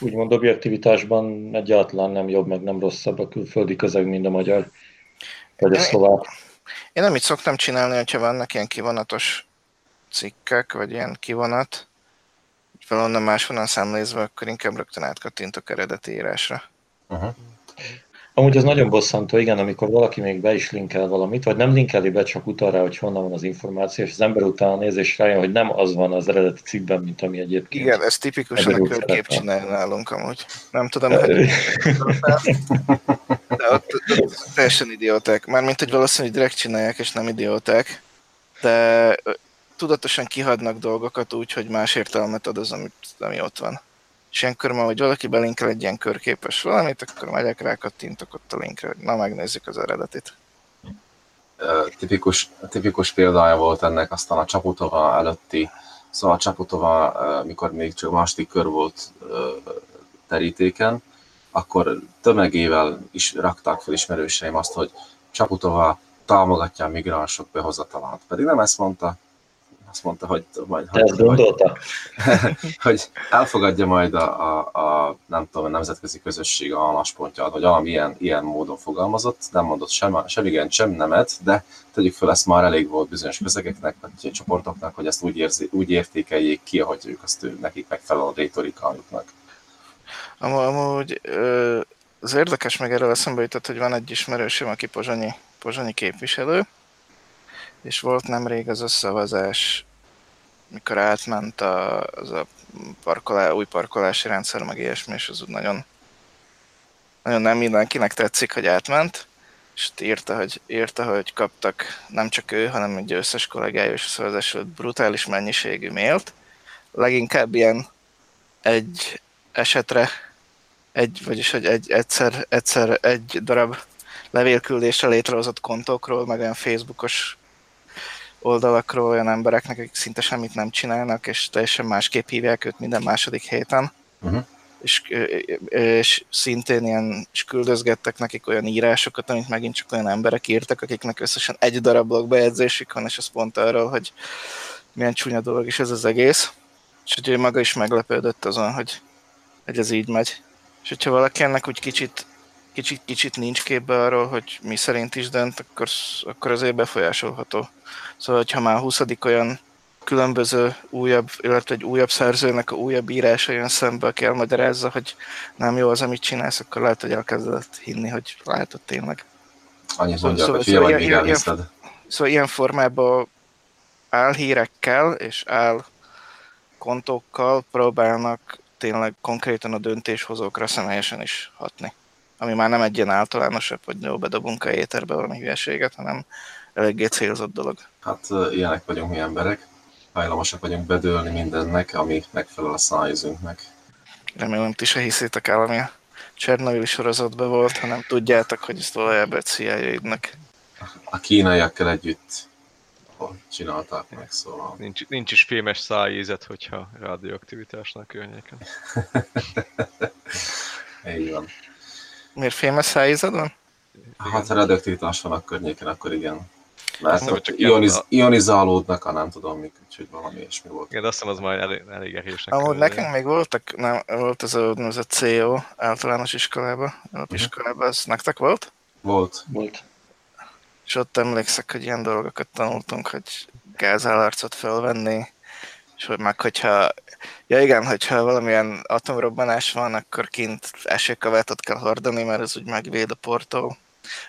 úgymond objektivitásban egyáltalán nem jobb, meg nem rosszabb a külföldi közeg, mint a magyar, vagy a szlovák. Én nem így szoktam csinálni, hogyha vannak ilyen kivonatos cikkek, vagy ilyen kivonat, valahonnan máshonnan számlézve, akkor inkább rögtön átkattintok eredeti írásra. Uh-huh. Amúgy ez nagyon bosszantó, igen, amikor valaki még be is linkel valamit, vagy nem linkeli be, csak utal rá, hogy honnan van az információ, és az ember utána néz és rájön, hogy nem az van az eredeti cikkben, mint ami egyébként. Igen, ez tipikusan a körkép csinálja nálunk amúgy. Nem tudom, hogy de ott, ott teljesen idióták. Mármint, hogy valószínűleg direkt csinálják, és nem idióták, de tudatosan kihadnak dolgokat úgy, hogy más értelmet ad az, amit, ami ott van és ilyenkor ma, hogy valaki belinkel egy ilyen körképes valamit, akkor megyek rá, kattintok ott a linkre, hogy na megnézzük az eredetit. Tipikus, tipikus példája volt ennek aztán a Csaputova előtti, szóval a Csaputova, mikor még csak második kör volt terítéken, akkor tömegével is rakták fel ismerőseim azt, hogy Csaputova támogatja a migránsok behozatalát. Pedig nem ezt mondta, azt mondta, hogy majd, hogy, hogy, hogy elfogadja majd a, a, a, nem tudom, a nemzetközi közösség a álláspontját, vagy valami ilyen, ilyen módon fogalmazott, nem mondott sem, sem igen, sem nemet, de tegyük fel, ezt már elég volt bizonyos közegeknek, vagy csoportoknak, hogy ezt úgy, érzi, úgy értékeljék ki, ahogy ők azt ő, nekik megfelel a rétorikájuknak. Amúgy az érdekes meg erről eszembe jutott, hogy van egy ismerősöm, aki pozsonyi, pozsonyi képviselő, és volt nemrég az a szavazás, mikor átment a, az a parkolá, új parkolási rendszer, meg ilyesmi, és az úgy nagyon, nagyon nem mindenkinek tetszik, hogy átment, és írta, hogy, írta, hogy kaptak nem csak ő, hanem egy összes kollégája és a szavazás brutális mennyiségű mailt. Leginkább ilyen egy esetre, egy, vagyis hogy egy, egyszer, egyszer egy darab levélküldésre létrehozott kontókról, meg olyan Facebookos oldalakról olyan embereknek, akik szinte semmit nem csinálnak, és teljesen másképp hívják őt minden második héten. Uh-huh. És, és szintén ilyen, és küldözgettek nekik olyan írásokat, amit megint csak olyan emberek írtak, akiknek összesen egy darab blogbejegyzésük van, és az pont arról, hogy milyen csúnya dolog is ez az egész. És hogy ő maga is meglepődött azon, hogy, hogy ez így megy. És hogyha valaki ennek úgy kicsit kicsit, kicsit nincs képbe arról, hogy mi szerint is dönt, akkor, akkor azért befolyásolható. Szóval, ha már 20. olyan különböző újabb, illetve egy újabb szerzőnek a újabb írása jön szembe, aki elmagyarázza, hogy nem jó az, amit csinálsz, akkor lehet, hogy elkezdett hinni, hogy látod tényleg. Annyi szóval, mondja, szóval, hogy szóval, ilyen, ilyen, szóval ilyen formában álhírekkel és áll kontókkal próbálnak tényleg konkrétan a döntéshozókra személyesen is hatni ami már nem egy ilyen általánosabb, hogy jó, bedobunk a éterbe valami hülyeséget, hanem eléggé célzott dolog. Hát ilyenek vagyunk mi emberek, hajlamosak vagyunk bedőlni mindennek, ami megfelel a szájüzünknek. Remélem, ti se hiszétek el, ami a Csernobyl sorozatban volt, hanem tudjátok, hogy ezt valójában egy cia A kínaiakkal együtt csinálták meg, szóval... Nincs, nincs is fémes szájízet, hogyha radioaktivitásnak környéken. Így van. Miért fémes szájízad van? Hát ha radioaktivitás van a környéken, akkor igen. Mert ott csak ioniz, ilyen- ionizálódnak, a nem tudom mik, úgyhogy valami ilyesmi volt. Igen, de azt hiszem az már elég, elég erősnek. Amúgy nekünk még voltak, nem, volt ez a úgynevezett CO általános iskolában, alapiskolában, ez nektek volt? Volt. Volt. És ott emlékszek, hogy ilyen dolgokat tanultunk, hogy gázálarcot felvenni, és hogy meg hogyha, ja igen, hogyha valamilyen atomrobbanás van, akkor kint esőkavátot kell hordani, mert ez úgy megvéd a portól,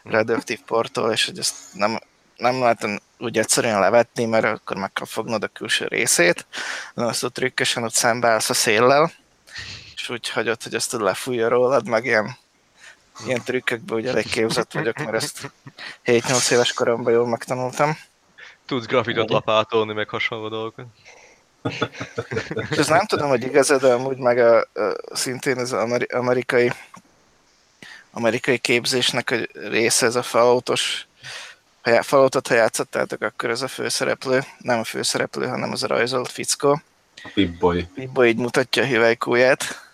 radioaktív portól, és hogy ezt nem, nem lehet úgy egyszerűen levetni, mert akkor meg kell fognod a külső részét, hanem azt ott trükkösen ott szembeállsz a széllel, és úgy hagyod, hogy ezt lefújja rólad, meg ilyen, ilyen trükkökben úgy elég képzett vagyok, mert ezt 7-8 éves koromban jól megtanultam. Tudsz grafitot lapátolni, meg hasonló dolgokat. És ez nem tudom, hogy igazad, de amúgy meg a, a, szintén az ameri- amerikai amerikai képzésnek a része, ez a falautos ha Falloutot, ha játszottátok, akkor ez a főszereplő, nem a főszereplő, hanem az a rajzolt fickó. A Pip-Boy. Bibbo így mutatja a hüvelykúját,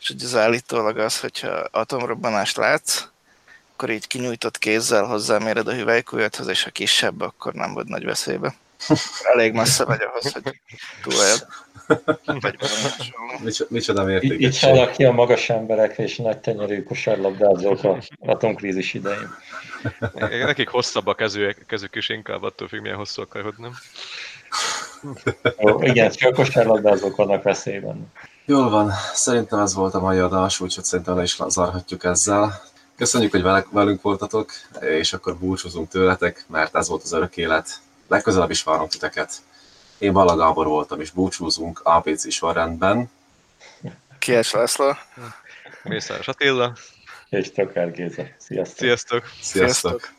és hogy az állítólag az, hogyha atomrobbanást látsz, akkor így kinyújtott kézzel hozzáméred a hüvelykújathoz, és ha kisebb, akkor nem vagy nagy veszélybe. Elég messze vagy ahhoz, hogy túléld. Vagy. Micsoda, Így, így mértékegység. halnak ki a magas emberek és nagy tenyerű kosárlabdázók a atomkrízis idején. Nekik hosszabb a kezük, kezük is inkább attól függ, milyen hosszú a karod, nem? Ó, igen, csak a kosárlabdázók vannak veszélyben. Jól van, szerintem ez volt a mai adás, úgyhogy szerintem le is zárhatjuk ezzel. Köszönjük, hogy velünk voltatok, és akkor búcsúzunk tőletek, mert ez volt az örök élet. Legközelebb is várunk titeket. Én Bala Gábor voltam, és búcsúzunk ABC sorrendben. Kies László. Mészáros Attila. És Tökár Géza. Sziasztok! Sziasztok! Sziasztok!